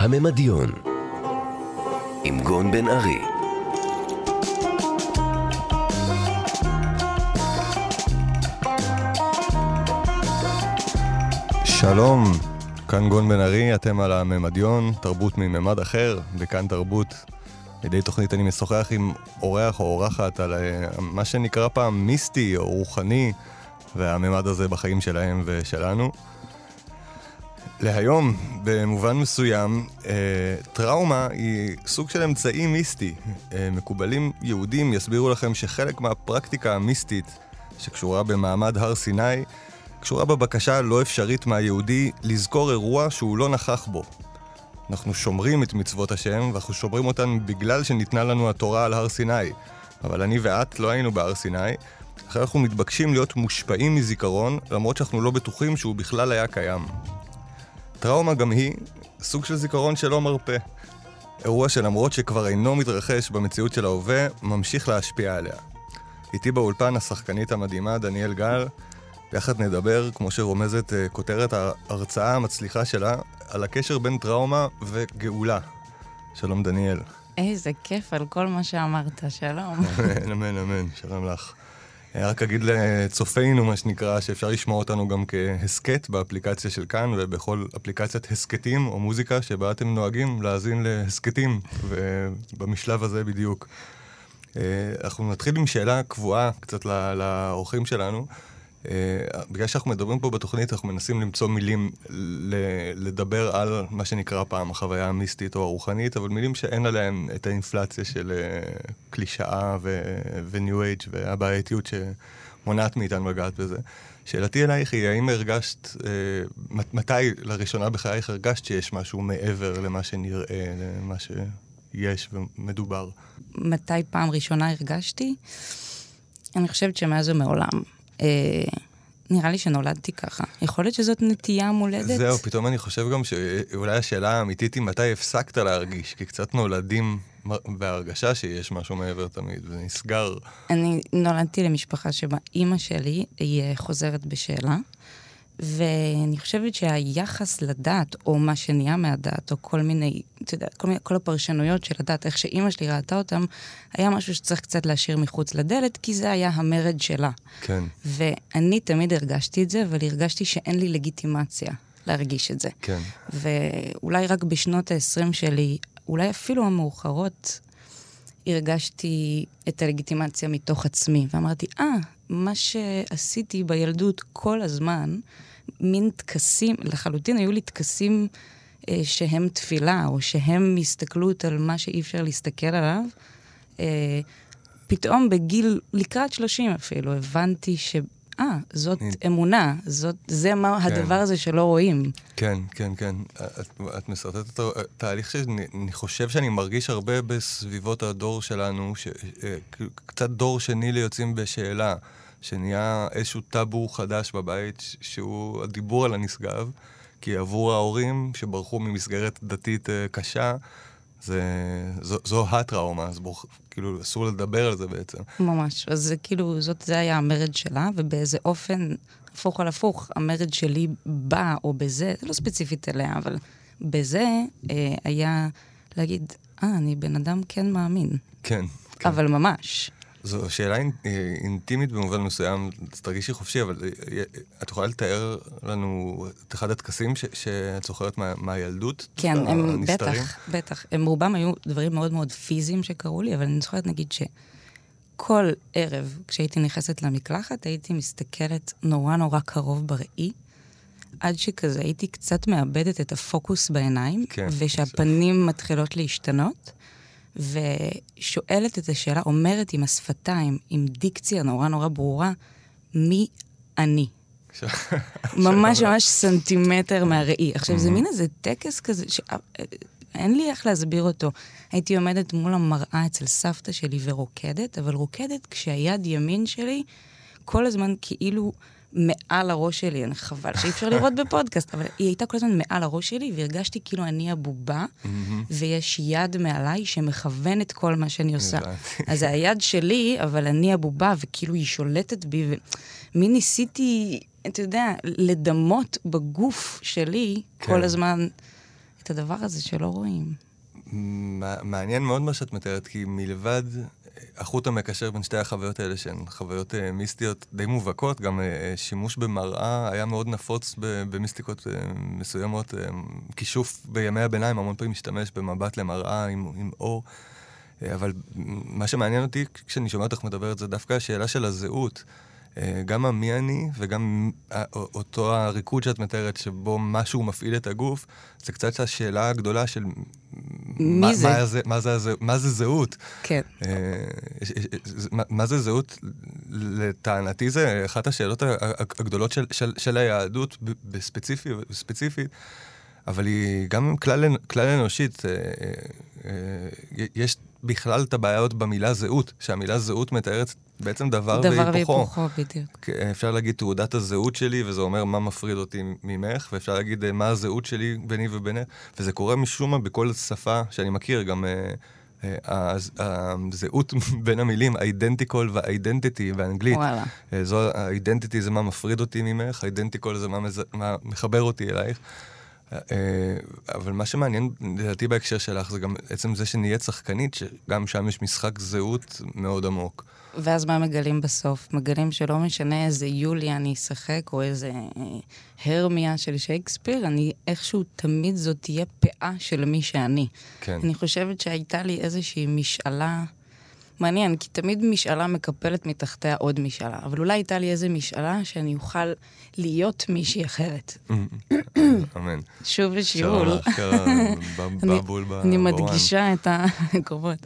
הממדיון עם גון בן ארי שלום, כאן גון בן ארי, אתם על הממדיון, תרבות מממד אחר, בכאן תרבות. מדי תוכנית אני משוחח עם אורח או אורחת על אה, מה שנקרא פעם מיסטי או רוחני, והממד הזה בחיים שלהם ושלנו. להיום, במובן מסוים, אה, טראומה היא סוג של אמצעי מיסטי. אה, מקובלים יהודים יסבירו לכם שחלק מהפרקטיקה המיסטית שקשורה במעמד הר סיני, קשורה בבקשה לא אפשרית מהיהודי לזכור אירוע שהוא לא נכח בו. אנחנו שומרים את מצוות השם, ואנחנו שומרים אותן בגלל שניתנה לנו התורה על הר סיני. אבל אני ואת לא היינו בהר סיני, לכן אנחנו מתבקשים להיות מושפעים מזיכרון, למרות שאנחנו לא בטוחים שהוא בכלל היה קיים. טראומה גם היא סוג של זיכרון שלא מרפה. אירוע שלמרות שכבר אינו מתרחש במציאות של ההווה, ממשיך להשפיע עליה. איתי באולפן השחקנית המדהימה דניאל גל, ביחד נדבר, כמו שרומזת uh, כותרת ההרצאה המצליחה שלה, על הקשר בין טראומה וגאולה. שלום דניאל. איזה כיף על כל מה שאמרת, שלום. אמן, אמן, אמן, שלום לך. אה, רק אגיד לצופינו, מה שנקרא, שאפשר לשמוע אותנו גם כהסכת באפליקציה של כאן ובכל אפליקציית הסכתים או מוזיקה שבה אתם נוהגים להאזין להסכתים, ובמשלב הזה בדיוק. אה, אנחנו נתחיל עם שאלה קבועה קצת לאורחים שלנו. Uh, בגלל שאנחנו מדברים פה בתוכנית, אנחנו מנסים למצוא מילים לדבר על מה שנקרא פעם החוויה המיסטית או הרוחנית, אבל מילים שאין עליהן את האינפלציה של uh, קלישאה וניו אייג' והבעייתיות שמונעת מאיתנו לגעת בזה. שאלתי אלייך היא, האם הרגשת, uh, מתי לראשונה בחייך הרגשת שיש משהו מעבר למה שנראה, למה שיש ומדובר? מתי פעם ראשונה הרגשתי? אני חושבת שמאז ומעולם. אה, נראה לי שנולדתי ככה. יכול להיות שזאת נטייה מולדת? זהו, פתאום אני חושב גם שאולי השאלה האמיתית היא מתי הפסקת להרגיש, כי קצת נולדים בהרגשה שיש משהו מעבר תמיד, וזה נסגר. אני נולדתי למשפחה שבה אימא שלי היא חוזרת בשאלה. ואני חושבת שהיחס לדת, או מה שנהיה מהדת, או כל מיני, אתה יודע, כל, מיני, כל הפרשנויות של הדת, איך שאימא שלי ראתה אותם, היה משהו שצריך קצת להשאיר מחוץ לדלת, כי זה היה המרד שלה. כן. ואני תמיד הרגשתי את זה, אבל הרגשתי שאין לי לגיטימציה להרגיש את זה. כן. ואולי רק בשנות ה-20 שלי, אולי אפילו המאוחרות, הרגשתי את הלגיטימציה מתוך עצמי, ואמרתי, אה, ah, מה שעשיתי בילדות כל הזמן, מין טקסים, לחלוטין היו לי טקסים אה, שהם תפילה, או שהם הסתכלות על מה שאי אפשר להסתכל עליו. אה, פתאום בגיל, לקראת 30 אפילו, הבנתי ש... אה, זאת אמונה, זאת, זה מה כן. הדבר הזה שלא רואים. כן, כן, כן. את, את מסרטטת אותו, תהליך שאני חושב שאני מרגיש הרבה בסביבות הדור שלנו, ש, אה, קצת דור שני ליוצאים בשאלה. שנהיה איזשהו טאבו חדש בבית, שהוא הדיבור על הנשגב, כי עבור ההורים שברחו ממסגרת דתית uh, קשה, זה, זו, זו הטראומה, אז בוא, כאילו אסור לדבר על זה בעצם. ממש, אז זה כאילו, זאת, זה היה המרד שלה, ובאיזה אופן, הפוך על הפוך, המרד שלי בא, או בזה, זה לא ספציפית אליה, אבל בזה אה, היה להגיד, אה, אני בן אדם כן מאמין. כן. כן. אבל ממש. זו שאלה אינטימית במובן מסוים, אז תרגישי חופשי, אבל אה, אה, את יכולה לתאר לנו את אחד הטקסים שאת זוכרת מה, מהילדות? כן, הם בטח, בטח. הם רובם היו דברים מאוד מאוד פיזיים שקרו לי, אבל אני זוכרת נגיד שכל ערב, כשהייתי נכנסת למקלחת, הייתי מסתכלת נורא נורא קרוב בראי. עד שכזה הייתי קצת מאבדת את הפוקוס בעיניים, כן, ושהפנים. מתחילות להשתנות. ושואלת את השאלה, אומרת עם השפתיים, עם דיקציה נורא נורא ברורה, מי אני? ממש ממש סנטימטר מהראי. עכשיו, זה מין איזה טקס כזה, שאין לי איך להסביר אותו. הייתי עומדת מול המראה אצל סבתא שלי ורוקדת, אבל רוקדת כשהיד ימין שלי כל הזמן כאילו מעל הראש שלי, אני חבל שאי אפשר לראות בפודקאסט, אבל היא הייתה כל הזמן מעל הראש שלי, והרגשתי כאילו אני הבובה, ויש יד מעליי שמכוון את כל מה שאני עושה. אז זה היד שלי, אבל אני הבובה, וכאילו היא שולטת בי, ומי ניסיתי, אתה יודע, לדמות בגוף שלי כן. כל הזמן את הדבר הזה שלא רואים. מעניין מאוד מה שאת מתארת, כי מלבד החוט המקשר בין שתי החוויות האלה, שהן חוויות uh, מיסטיות די מובהקות, גם uh, שימוש במראה היה מאוד נפוץ במיסטיקות מסוימות. כישוף בימי הביניים המון פעמים משתמש במבט למראה עם, עם אור. אבל מה שמעניין אותי כשאני שומע אותך מדברת זה דווקא השאלה של הזהות. אה, גם המי אני וגם אותו הריקוד שאת מתארת, שבו משהו מפעיל את הגוף, זה קצת השאלה הגדולה של... מי מה, זה? מה זה, מה, זה, מה זה זהות? כן. אה, מה זה זהות? לטענתי זה אחת השאלות הגדולות של, של, של היהדות בספציפי, בספציפית, אבל היא גם כלל, כלל אנושית. אה, יש בכלל את הבעיות במילה זהות, שהמילה זהות מתארת בעצם דבר, דבר והיפוכו. דבר והיפוכו, בדיוק. אפשר להגיד תעודת הזהות שלי, וזה אומר מה מפריד אותי ממך, ואפשר להגיד אה, מה הזהות שלי ביני ובינך, וזה קורה משום מה בכל שפה שאני מכיר, גם... uh, הזהות בין המילים, identical ו identity באנגלית. וואלה. זו, ה identity זה מה מפריד אותי ממך, identical זה מה, מז... מה מחבר אותי אלייך. אה, אבל מה שמעניין לדעתי בהקשר שלך זה גם עצם זה שנהיית שחקנית, שגם שם יש משחק זהות מאוד עמוק. ואז מה מגלים בסוף? מגלים שלא משנה איזה יוליה אני אשחק, או איזה אה, הרמיה של שייקספיר, אני איכשהו תמיד זאת תהיה פאה של מי שאני. כן. אני חושבת שהייתה לי איזושהי משאלה... מעניין, כי תמיד משאלה מקפלת מתחתיה עוד משאלה, אבל אולי הייתה לי איזה משאלה שאני אוכל להיות מישהי אחרת. אמן. שוב לשיעול. אני מדגישה את הקרובות.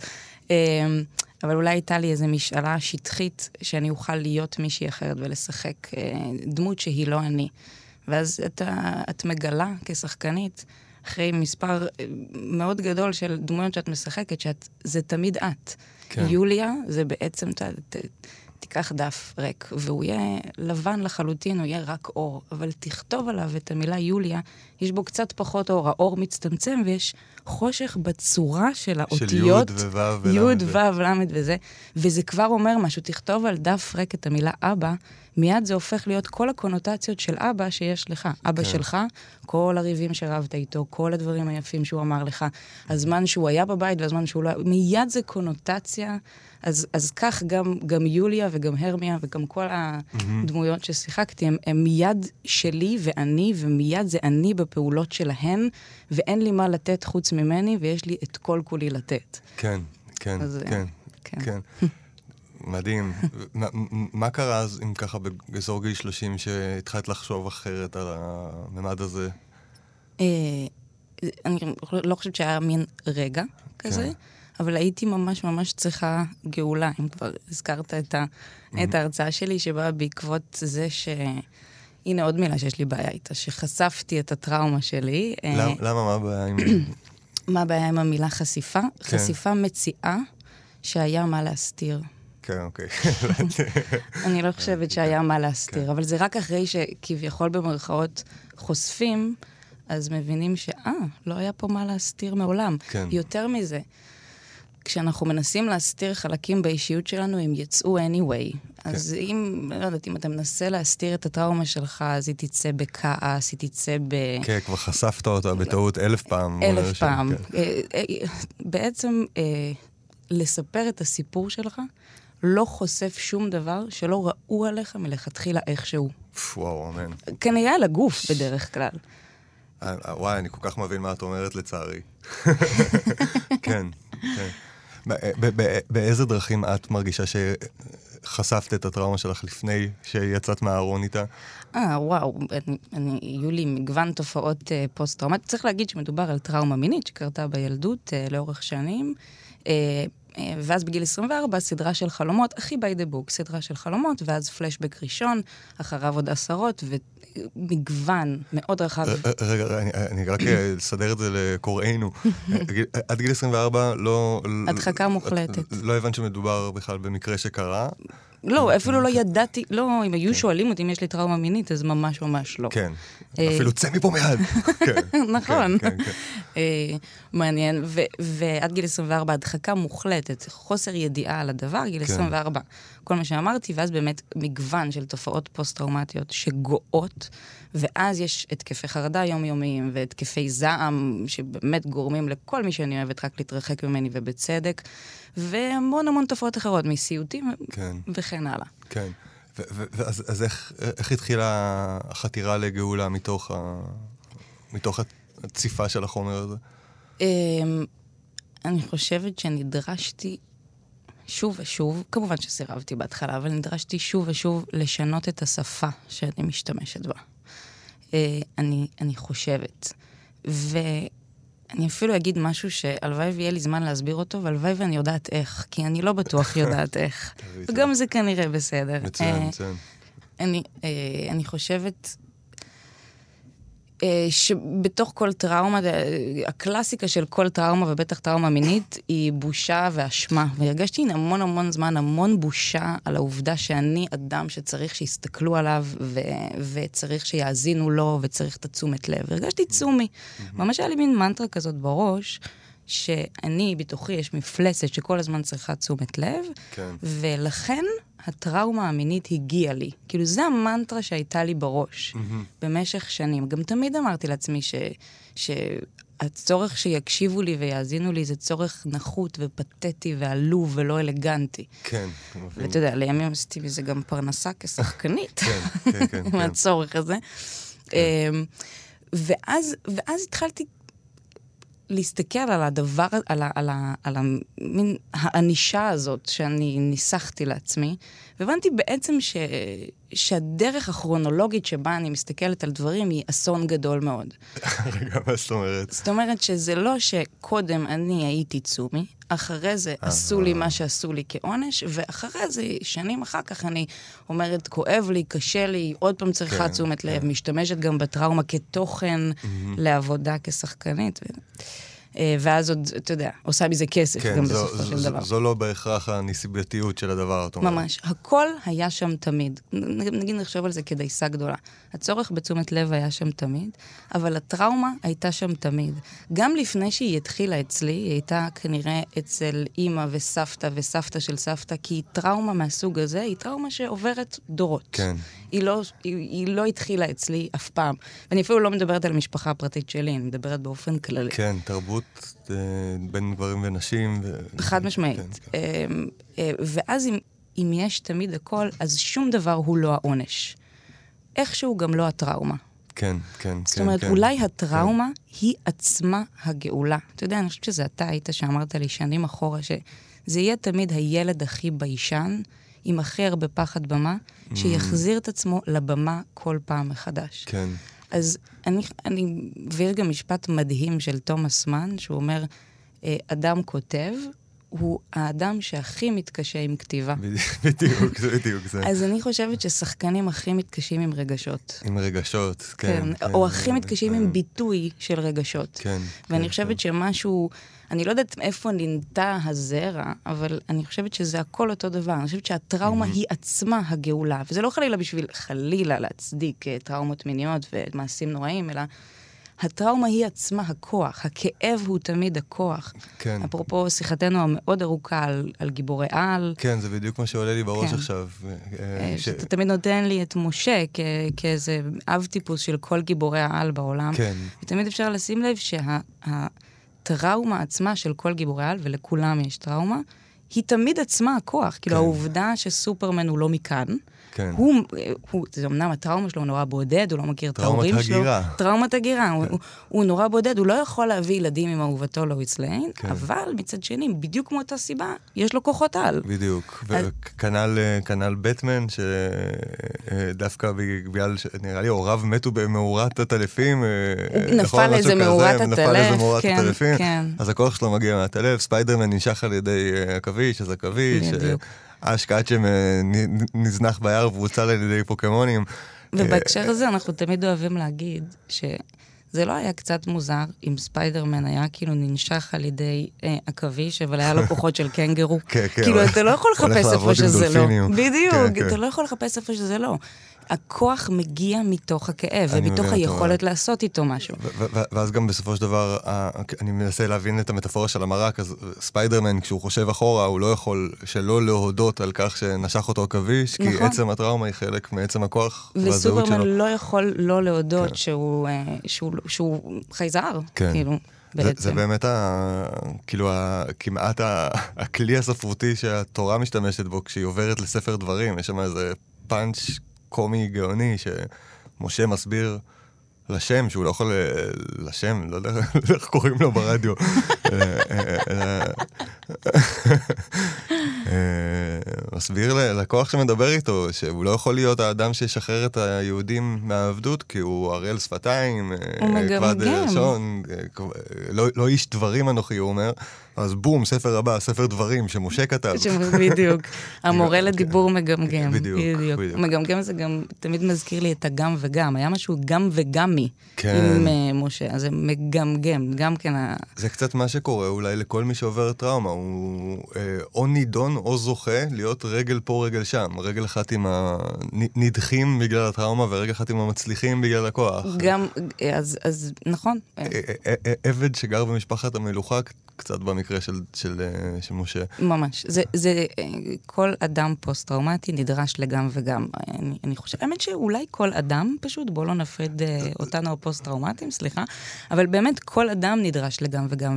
אבל אולי הייתה לי איזו משאלה שטחית שאני אוכל להיות מישהי אחרת ולשחק אה, דמות שהיא לא אני. ואז את מגלה כשחקנית, אחרי מספר אה, מאוד גדול של דמויות שאת משחקת, שזה תמיד את. כן. יוליה זה בעצם, ת, ת, תיקח דף ריק, והוא יהיה לבן לחלוטין, הוא יהיה רק אור, אבל תכתוב עליו את המילה יוליה, יש בו קצת פחות אור, האור מצטמצם ויש חושך בצורה של האותיות. של י' וו' ול'. י' ו' ל' וזה, וזה כבר אומר משהו, תכתוב על דף ריק את המילה אבא, מיד זה הופך להיות כל הקונוטציות של אבא שיש לך. אבא כן. שלך, כל הריבים שרבת איתו, כל הדברים היפים שהוא אמר לך, הזמן שהוא היה בבית והזמן שהוא לא היה, מיד זה קונוטציה. אז, אז כך גם, גם יוליה וגם הרמיה וגם כל הדמויות ששיחקתי, הם, הם מיד שלי ואני, ומיד זה אני בפעולות שלהן, ואין לי מה לתת חוץ ממני, ויש לי את כל כולי לתת. כן, כן, אז, כן, כן. כן. מדהים. מה, קרה אז, אם ככה, באזור גיל 30, שהתחלת לחשוב אחרת על הממד הזה? אה, אני לא חושבת שהיה מין רגע כזה, כן. אבל הייתי ממש ממש צריכה גאולה, אם כבר הזכרת את, ה, את ההרצאה שלי, שבאה בעקבות זה ש... הנה עוד מילה שיש לי בעיה איתה, שחשפתי את הטראומה שלי. אה, למה? למה? מה הבעיה עם... מה הבעיה עם המילה חשיפה? כן. חשיפה מציעה שהיה מה להסתיר. כן, אוקיי. אני לא חושבת שהיה מה להסתיר, כן. אבל זה רק אחרי שכביכול במרכאות חושפים, אז מבינים שאה, לא היה פה מה להסתיר מעולם. כן. יותר מזה, כשאנחנו מנסים להסתיר חלקים באישיות שלנו, הם יצאו anyway. כן. אז אם, לא יודעת, אם אתה מנסה להסתיר את הטראומה שלך, אז היא תצא בכעס, היא תצא ב... כן, כבר חשפת אותה בטעות אלף פעם. אלף פעם. כן. אה, אה, בעצם, אה, לספר את הסיפור שלך, לא חושף שום דבר שלא ראו עליך מלכתחילה איכשהו. וואו, אמן. כנראה על הגוף בדרך כלל. אה, אה, וואי, אני כל כך מבין מה את אומרת לצערי. כן, כן. באיזה דרכים את מרגישה שחשפת את הטראומה שלך לפני שיצאת מהארון איתה? אה, וואו, אני, אני, יהיו לי מגוון תופעות אה, פוסט-טראומטיות. צריך להגיד שמדובר על טראומה מינית שקרתה בילדות אה, לאורך שנים. אה, אה, ואז בגיל 24, סדרה של חלומות, הכי by the book, סדרה של חלומות, ואז פלשבק ראשון, אחריו עוד עשרות, ומגוון מאוד רחב. אה, רגע, אני רק אסדר את זה לקוראינו. עד גיל 24 לא... הדחקה מוחלטת. לא הבנת שמדובר בכלל במקרה שקרה. לא, אפילו לא ידעתי, לא, אם היו שואלים אותי אם יש לי טראומה מינית, אז ממש ממש לא. כן. אה, אפילו צא מפה מיד. כן, נכון. כן, כן, כן. אה, מעניין, ועד גיל 24 הדחקה מוחלטת, חוסר ידיעה על הדבר, גיל כן. 24, כל מה שאמרתי, ואז באמת מגוון של תופעות פוסט-טראומטיות שגואות, ואז יש התקפי חרדה יומיומיים והתקפי זעם, שבאמת גורמים לכל מי שאני אוהבת רק להתרחק ממני, ובצדק, והמון המון תופעות אחרות, מסיוטים כן. וכן הלאה. כן. ו- ו- ואז אז איך, איך התחילה החתירה לגאולה מתוך, ה... מתוך הציפה של החומר הזה? אמ, אני חושבת שנדרשתי שוב ושוב, כמובן שסירבתי בהתחלה, אבל נדרשתי שוב ושוב לשנות את השפה שאני משתמשת בה. אה, אני, אני חושבת. ואני אפילו אגיד משהו שהלוואי ויהיה לי זמן להסביר אותו, והלוואי ואני יודעת איך, כי אני לא בטוח יודעת איך. וגם זה כנראה בסדר. מצוין, אה, מצוין. אני, אה, אני חושבת שבתוך כל טראומה, אה, הקלאסיקה של כל טראומה, ובטח טראומה מינית, היא בושה ואשמה. והרגשתי המון המון זמן, המון בושה על העובדה שאני אדם שצריך שיסתכלו עליו, ו- וצריך שיאזינו לו, וצריך את התשומת לב. הרגשתי צומי. ממש היה לי מין מנטרה כזאת בראש. שאני, בתוכי, יש מפלצת שכל הזמן צריכה תשומת לב, כן. ולכן הטראומה המינית הגיעה לי. כאילו, זו המנטרה שהייתה לי בראש במשך שנים. גם תמיד אמרתי לעצמי ש... שהצורך שיקשיבו לי ויאזינו לי זה צורך נחות ופתטי ועלוב ולא אלגנטי. כן, מבין. ואתה יודע, לימים עשיתי מזה גם פרנסה כשחקנית, כן, כן, כן, כן. מהצורך הזה. אמ, ואז, ואז התחלתי להסתכל על הדבר, על, ה, על, ה, על המין הענישה הזאת שאני ניסחתי לעצמי, והבנתי בעצם ש, שהדרך הכרונולוגית שבה אני מסתכלת על דברים היא אסון גדול מאוד. רגע, מה זאת אומרת? זאת אומרת שזה לא שקודם אני הייתי צומי, אחרי זה עשו לי מה שעשו לי כעונש, ואחרי זה, שנים אחר כך אני אומרת, כואב לי, קשה לי, עוד פעם צריכה כן, תשומת לב, כן. משתמשת גם בטראומה כתוכן לעבודה כשחקנית. ו- אה, ואז עוד, אתה יודע, עושה מזה כסף כן, גם זו, בסופו של זו, דבר. זו לא בהכרח הנסיבתיות של הדבר, את אומרת. ממש. הכל היה שם תמיד. נגיד נחשוב על זה כדייסה גדולה. הצורך בתשומת לב היה שם תמיד, אבל הטראומה הייתה שם תמיד. גם לפני שהיא התחילה אצלי, היא הייתה כנראה אצל אימא וסבתא וסבתא של סבתא, כי טראומה מהסוג הזה היא טראומה שעוברת דורות. כן. היא לא, היא, היא לא התחילה אצלי אף פעם. ואני אפילו לא מדברת על המשפחה הפרטית שלי, אני מדברת באופן כללי. כן, תרבות אה, בין גברים ונשים. ו... חד משמעית. כן, כן, כן. ואז אם, אם יש תמיד הכל, אז שום דבר הוא לא העונש. איכשהו גם לא הטראומה. כן, כן. זאת כן, אומרת, כן. אולי הטראומה היא עצמה הגאולה. אתה יודע, אני חושבת שזה אתה היית שאמרת לי שנים אחורה, שזה יהיה תמיד הילד הכי ביישן, עם הכי הרבה פחד במה, שיחזיר את עצמו לבמה כל פעם מחדש. כן. אז אני, אני, ויש גם משפט מדהים של תומאס מן, שהוא אומר, אה, אדם כותב, הוא האדם שהכי מתקשה עם כתיבה. בדיוק, זה בדיוק זה. אז אני חושבת ששחקנים הכי מתקשים עם רגשות. עם רגשות, כן. כן, או הכי אה, מתקשים עם ביטוי של רגשות. כן. ואני כן, חושבת שמשהו, אני לא יודעת איפה ננטע הזרע, אבל אני חושבת שזה הכל אותו דבר. אני חושבת שהטראומה היא עצמה הגאולה, וזה לא חלילה בשביל חלילה להצדיק אה, טראומות מיניות ומעשים נוראים, אלא הטראומה היא עצמה הכוח, הכאב הוא תמיד הכוח. כן. אפרופו שיחתנו המאוד ארוכה על, על גיבורי על, כן, זה בדיוק מה שעולה לי בראש כן. עכשיו. אה, אה, ש- שאתה תמיד נותן לי את משה כ- כאיזה אב טיפוס של כל גיבורי העל בעולם. כן. ותמיד אפשר לשים לב שהטראומה עצמה של כל גיבורי העל, ולכולם יש טראומה, היא תמיד עצמה הכוח. כאילו, כן. העובדה שסופרמן הוא לא מכאן, כן. הוא, הוא, זה אמנם הטראומה שלו נורא בודד, הוא לא מכיר את טראומת ההורים שלו. הגירה. טראומת הגירה. הוא, הוא, הוא נורא בודד, הוא לא יכול להביא ילדים עם אהובתו לואיס ליין, כן. אבל מצד שני, בדיוק מאותה סיבה, יש לו כוחות על. בדיוק. אז- וכנ"ל אה, כנ"ל בטמן, שדווקא בגלל, נראה לי הוריו מתו במאורת עטלפים. אה, נפל נכון? לאיזה כזה, מאורת נפל עטלף, לאיזה מאורת כן, עטלפים. כן. אז הכוח שלו מגיע מהעטלף, ספיידרמן ננשך על ידי אה, עכביש, אז עכביש. בדיוק. אש קאצ'ם אה, נזנח ביער והוצל על ידי פוקימונים. ובהקשר הזה אנחנו תמיד אוהבים להגיד שזה זה לא היה קצת מוזר אם ספיידרמן היה כאילו ננשך על ידי אה, עכביש, אבל היה לו כוחות של קנגרו? כן, כן. כאילו, אתה לא יכול לחפש איפה שזה לא. בדיוק, כן, כן. אתה לא יכול לחפש איפה שזה לא. הכוח מגיע מתוך הכאב, ומתוך היכולת לעשות איתו משהו. ואז גם בסופו של דבר, אני מנסה להבין את המטאפורה של המרק, אז ספיידרמן, כשהוא חושב אחורה, הוא לא יכול שלא להודות על כך שנשך אותו עכביש, כי נכון. עצם הטראומה היא חלק מעצם הכוח והזהות וסופרמן שלו. לא יכול לא להודות כן. שהוא, אה, שהוא, שהוא חייזר, כן. כאילו, זה. זה באמת ה... כאילו, ה... כמעט ה... הכלי הספרותי שהתורה משתמשת בו כשהיא עוברת לספר דברים. יש שם איזה פאנץ' קומי גאוני שמשה מסביר לשם, שהוא לא יכול... ל- לשם, לא יודע לא יודע איך קוראים לו ברדיו. מסביר ל- לכוח שמדבר איתו, שהוא לא יכול להיות האדם שישחרר את היהודים מהעבדות, כי הוא ערל שפתיים, אה, הוא כבד מגמגם. לשון, אה, לא, לא איש דברים אנוכי, הוא אומר. אז בום, ספר הבא, ספר דברים, שמשה כתב. בדיוק. המורה כן. לדיבור מגמגם. בדיוק, בדיוק. בדיוק. מגמגם זה גם תמיד מזכיר לי את הגם וגם. היה משהו גם וגמי כן. עם אה, משה, אז זה מגמגם. גם כן ה... זה קצת מה שקורה אולי לכל מי שעובר טראומה, הוא אה, או נידון או זוכה להיות רגל פה רגל שם, רגל אחת עם הנדחים בגלל הטראומה ורגל אחת עם המצליחים בגלל הכוח. גם, אז, אז נכון. אה, אה, אה, אה, עבד שגר במשפחת המלוכה, קצת במקרה של, של, אה, של משה. ממש. זה, זה, אה, כל אדם פוסט-טראומטי נדרש לגם וגם. אני, אני חושבת, האמת שאולי כל אדם פשוט, בואו לא נפריד אה, אותנו הפוסט-טראומטיים, סליחה, אבל באמת כל אדם נדרש לגם וגם.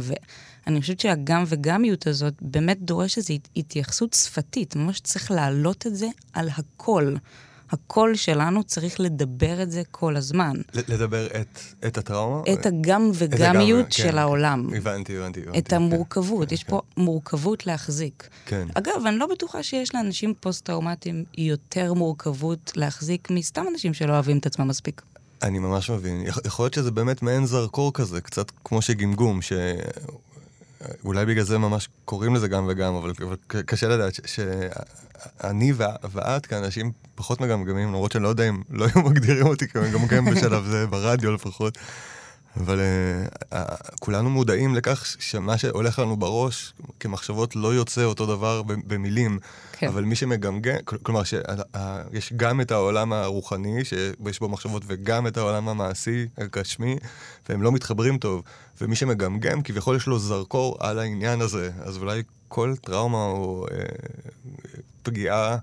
ואני חושבת שהגם וגמיות הזאת באמת דורש איזו הת- התייחסות שפתית, ממש צריך להעלות את זה על הכל. הקול שלנו צריך לדבר את זה כל הזמן. לדבר את, את הטראומה? את הגם הגם, וגמיות כן. של העולם. הבנתי, הבנתי. הבנתי. את המורכבות, יש פה מורכבות להחזיק. כן. אגב, אני לא בטוחה שיש לאנשים פוסט-טראומטיים יותר מורכבות להחזיק מסתם אנשים שלא אוהבים את עצמם מספיק. אני ממש מבין. יכ- יכול להיות שזה באמת מעין זרקור כזה, קצת כמו שגמגום, ש... אולי בגלל זה ממש קוראים לזה גם וגם, אבל, אבל קשה לדעת שאני ואת כאנשים פחות מגמגמים, למרות שאני לא יודע אם לא היו מגדירים אותי כמגמגם בשלב זה, ברדיו לפחות. אבל uh, כולנו מודעים לכך שמה שהולך לנו בראש כמחשבות לא יוצא אותו דבר במילים. כן. אבל מי שמגמגם, כל- כלומר שיש גם את העולם הרוחני, שיש בו מחשבות, וגם את העולם המעשי, הגשמי, והם לא מתחברים טוב. ומי שמגמגם, כביכול יש לו זרקור על העניין הזה. אז אולי כל טראומה או אה, פגיעה אה,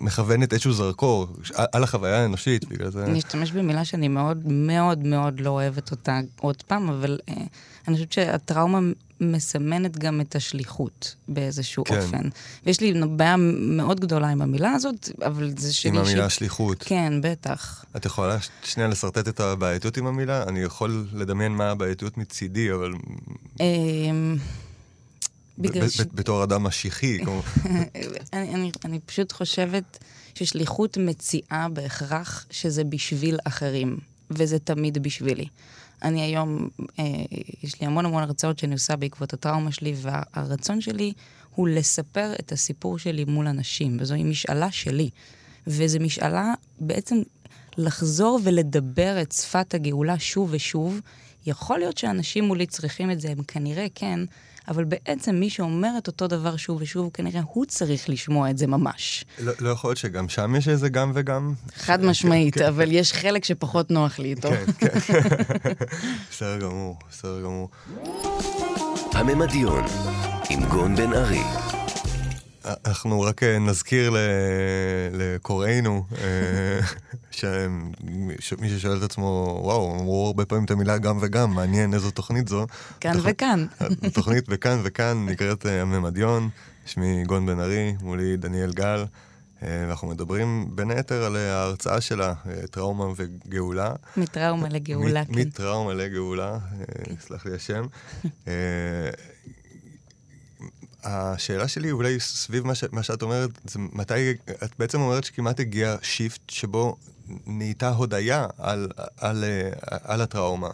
מכוונת איזשהו זרקור על, החוויה האנושית, בגלל זה... אני אשתמש במילה שאני מאוד מאוד מאוד לא אוהבת אותה עוד פעם, אבל אה, אני חושבת שהטראומה מסמנת גם את השליחות באיזשהו כן. אופן. ויש לי בעיה מאוד גדולה עם המילה הזאת, אבל זה שלי עם המילה אישית. שליחות. כן, בטח. את יכולה ש- שנייה לשרטט את הבעייתיות עם המילה? אני יכול לדמיין מה הבעייתיות מצידי, אבל ב- בגלל ש... בתור אדם משיחי, אני, אני פשוט חושבת ששליחות מציעה בהכרח שזה בשביל אחרים, וזה תמיד בשבילי. אני היום, אה, יש לי המון המון הרצאות שאני עושה בעקבות הטראומה שלי, והרצון שלי הוא לספר את הסיפור שלי מול אנשים, וזוהי משאלה שלי. וזו משאלה בעצם לחזור ולדבר את שפת הגאולה שוב ושוב. יכול להיות שאנשים מולי צריכים את זה, הם כנראה כן, אבל בעצם מי שאומר את אותו דבר שוב ושוב, כנראה הוא צריך לשמוע את זה ממש. לא לא יכול להיות שגם שם יש איזה גם וגם? חד משמעית, אבל יש חלק שפחות נוח לי איתו. כן, כן. בסדר גמור, בסדר גמור. הממדיון, עם גון בן ארי. אנחנו רק אה, נזכיר לקוראינו, אה, שמי ששואל את עצמו, וואו, אמרו הרבה פעמים את המילה גם וגם, מעניין איזו תוכנית זו. כאן וכאן. התוכנית בכאן וכאן נקראת אה, הממדיון, שמי גון בן ארי, מולי דניאל גל, ואנחנו מדברים בין היתר על אה, ההרצאה שלה, טראומה וגאולה. מטראומה לגאולה, כן. מטראומה לגאולה, אה, סלח לי השם. השאלה שלי אולי סביב מה, ש, מה שאת אומרת, זה מתי, את בעצם אומרת שכמעט הגיע שיפט שבו נהייתה הודיה על, על, אה, על הטראומה.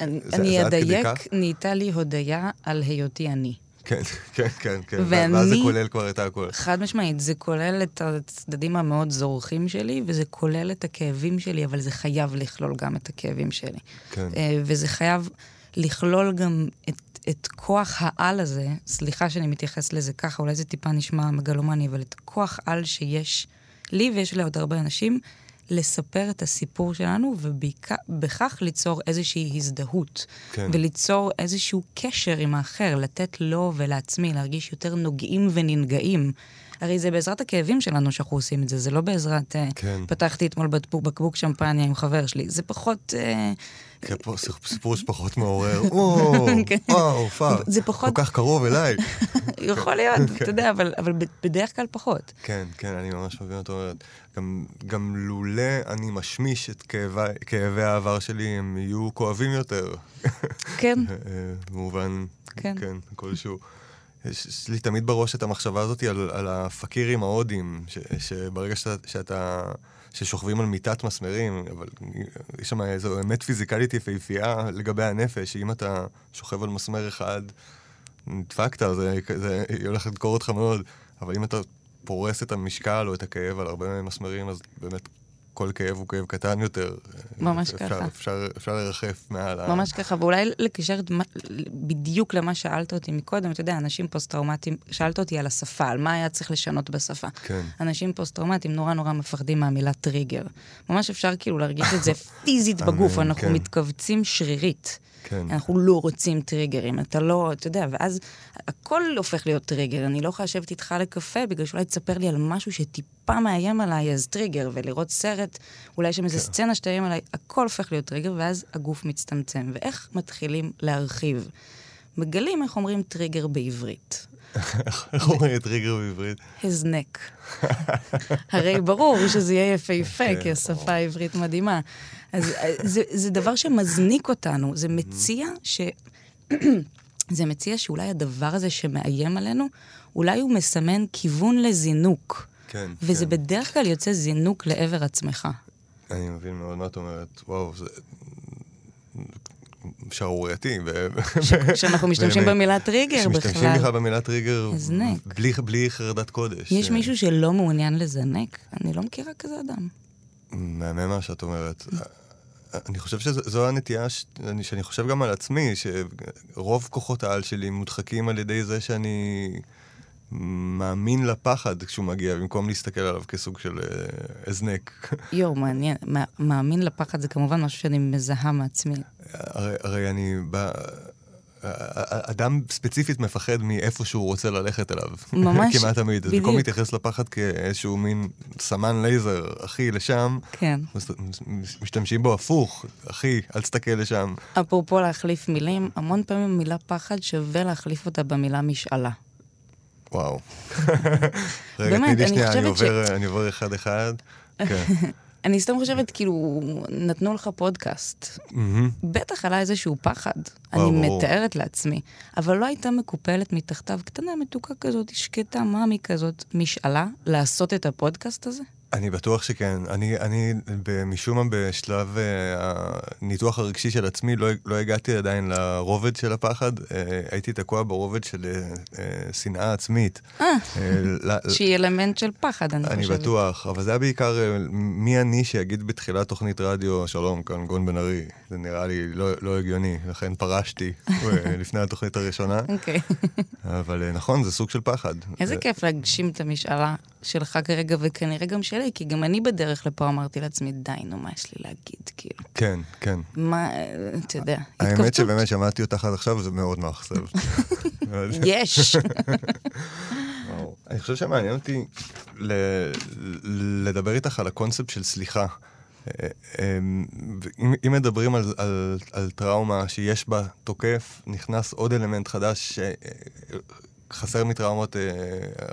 אני זה- אני זה עד כדי אדייק? נהייתה לי הודיה על היותי אני. כן, כן, כן, כן. ואני- ואז זה כולל כבר את הכל. חד משמעית, זה כולל את הצדדים המאוד זורחים שלי, וזה כולל את הכאבים שלי, אבל זה חייב לכלול גם את הכאבים שלי. כן. אה, וזה חייב לכלול גם את, את כוח העל הזה, סליחה שאני מתייחס לזה ככה, אולי זה טיפה נשמע מגלומני, אבל את הכוח על שיש לי ויש לעוד הרבה אנשים, לספר את הסיפור שלנו, ובכך ליצור איזושהי הזדהות. כן. וליצור איזשהו קשר עם האחר, לתת לו ולעצמי להרגיש יותר נוגעים וננגעים. הרי זה בעזרת הכאבים שלנו שאנחנו עושים את זה, זה לא בעזרת... אה, כן. פתחתי אתמול בקבוק, בקבוק שמפניה עם חבר שלי, זה פחות... אה, כן, פה סיפור שפחות מעורר. וואו, כן. וואו, fuck. כל כך קרוב אליי. יכול להיות, אתה יודע, אבל, בדרך כלל פחות. כן, כן, אני ממש מבין אומרת. גם, לולא אני משמיש את כאבי, העבר שלי, הם יהיו כואבים יותר. כן, אה, במובן, כן. כן, כלשהו. יש, לי תמיד בראש את המחשבה הזאת על, על הפקירים ההודים, ש, שברגע שאתה, שאתה, ששוכבים על מיטת מסמרים, אבל יש שם איזו אמת פיזיקלית יפהפייה לגבי הנפש, שאם אתה שוכב על מסמר אחד, נדפקת, זה, זה הולכת לדקור אותך מאוד, אבל אם אתה פורס את המשקל או את הכאב על הרבה מסמרים, אז באמת כל כאב הוא כאב קטן יותר. ממש אפשר, ככה. אפשר, אפשר לרחף מעל ה... ממש ככה, ואולי לקשר בדיוק למה שאלת אותי מקודם, אתה יודע, אנשים פוסט-טראומטיים, שאלת אותי על השפה, על מה היה צריך לשנות בשפה. כן. אנשים פוסט-טראומטיים נורא נורא מפחדים מהמילה טריגר. ממש אפשר כאילו להרגיש את זה פיזית בגוף, אנחנו כן. מתכווצים שרירית. כן. אנחנו לא רוצים טריגרים, אתה לא, אתה יודע, ואז הכל הופך להיות טריגר. אני לא יכולה לשבת איתך לקפה בגלל שאולי תספר לי על משהו שטיפה מאיים עליי, אז טריגר, ולראות סרט, אולי שם איזה סצנה שתאיים עליי, הכל הופך להיות טריגר, ואז הגוף מצטמצם. ואיך מתחילים להרחיב? מגלים איך אומרים טריגר בעברית. איך אומרים טריגר בעברית? הזנק. הרי ברור שזה יהיה יפהפה, כן, כי השפה העברית מדהימה. אז זה, זה דבר שמזניק אותנו, זה מציע ש... זה מציע שאולי הדבר הזה שמאיים עלינו, אולי הוא מסמן כיוון לזינוק. כן, וזה כן. בדרך כלל יוצא זינוק לעבר עצמך. אני מבין מאוד מה את אומרת. וואו, זה שערורייתי. ו- כשאנחנו משתמשים. במילה טריגר בכלל. בכלל במילה טריגר. בלי, בלי חרדת קודש. יש אה, מישהו שלא מעוניין לזנק? אני לא מכירה כזה אדם. מהמם מה שאת אומרת. אני חושב שזו הנטייה ש- אני- שאני חושב גם על עצמי, שרוב כוחות העל שלי מודחקים על ידי זה שאני מאמין לפחד כשהוא מגיע, במקום להסתכל עליו כסוג של אה, הזנק. יואו, מעניין. מא- מאמין לפחד זה כמובן משהו שאני מזהה מעצמי. הרי, הרי אני בא... אדם ספציפית מפחד מאיפה שהוא רוצה ללכת אליו. ממש, כמעט תמיד. אז בדיוק. במקום להתייחס לפחד כאיזשהו מין סמן לייזר, אחי, לשם, כן. משתמשים בו הפוך, אחי, אל תסתכל לשם. אפרופו להחליף מילים, המון פעמים המילה פחד שווה להחליף אותה במילה משאלה. וואו. רגע, תני אני שנייה, אני עובר, אני עובר אחד-אחד. כן. אני סתם חושבת, כאילו, נתנו לך פודקאסט. מהמם. בטח עלה איזשהו פחד, וואו, אני ברור. מתארת לעצמי, אבל לא הייתה מקופלת מתחתיו, קטנה, מתוקה כזאת, שקטה, מאמי כזאת, משאלה, לעשות את הפודקאסט הזה? אני בטוח שכן. אני, אני משום מה בשלב uh, הניתוח הרגשי של עצמי לא, לא הגעתי עדיין לרובד של הפחד, uh, הייתי תקוע ברובד של uh, שנאה עצמית. Uh, שהיא אלמנט של פחד, אני אני חושבת. בטוח, אבל זה היה בעיקר uh, מי אני שיגיד בתחילת תוכנית רדיו, שלום, כאן גון בן ארי. זה נראה לי לא, לא הגיוני, לכן פרשתי לפני התוכנית הראשונה. אוקיי. אבל uh, נכון, זה סוג של פחד. איזה זה- כיף להגשים את המשאלה שלך כרגע, וכנראה גם שלי, כי גם אני בדרך לפה אמרתי לעצמי, די, נו, מה יש לי להגיד, כאילו? כן, כן. מה, אה, אתה יודע, האמת התכווצות. שבאמת שמעתי אותך עד עכשיו, זה מאוד מאכזב. יש. אני חושב שמעניין אותי לדבר איתך על הקונספט של סליחה. אה, אה, אם, אם מדברים על, על, על טראומה שיש בה תוקף, נכנס עוד אלמנט חדש שחסר מטראומות אה,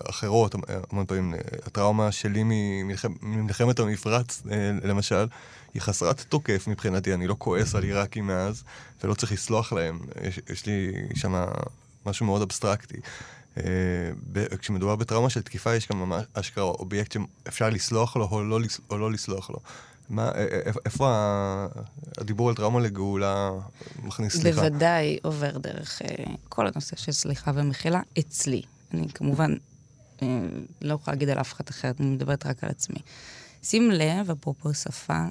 אחרות, המון פעמים. אה, הטראומה שלי ממלחמ, ממלחמת המפרץ, אה, למשל, היא חסרת תוקף מבחינתי, אני לא כועס על עיראקים מאז, ולא צריך לסלוח להם. יש, יש לי שם משהו מאוד אבסטרקטי. אה, כשמדובר בטראומה של תקיפה, יש גם ממש אשכרה אובייקט שאפשר לסלוח לו או לא, או לא לסלוח לו. מה, א- א- איפה הדיבור על טראומה לגאולה מכניס סליחה? בוודאי עובר דרך אה, כל הנושא של סליחה ומחילה אצלי. אני כמובן אה, לא יכולה להגיד על אף אחד אחרת, אני מדברת רק על עצמי. שים לב, אפרופו שפה,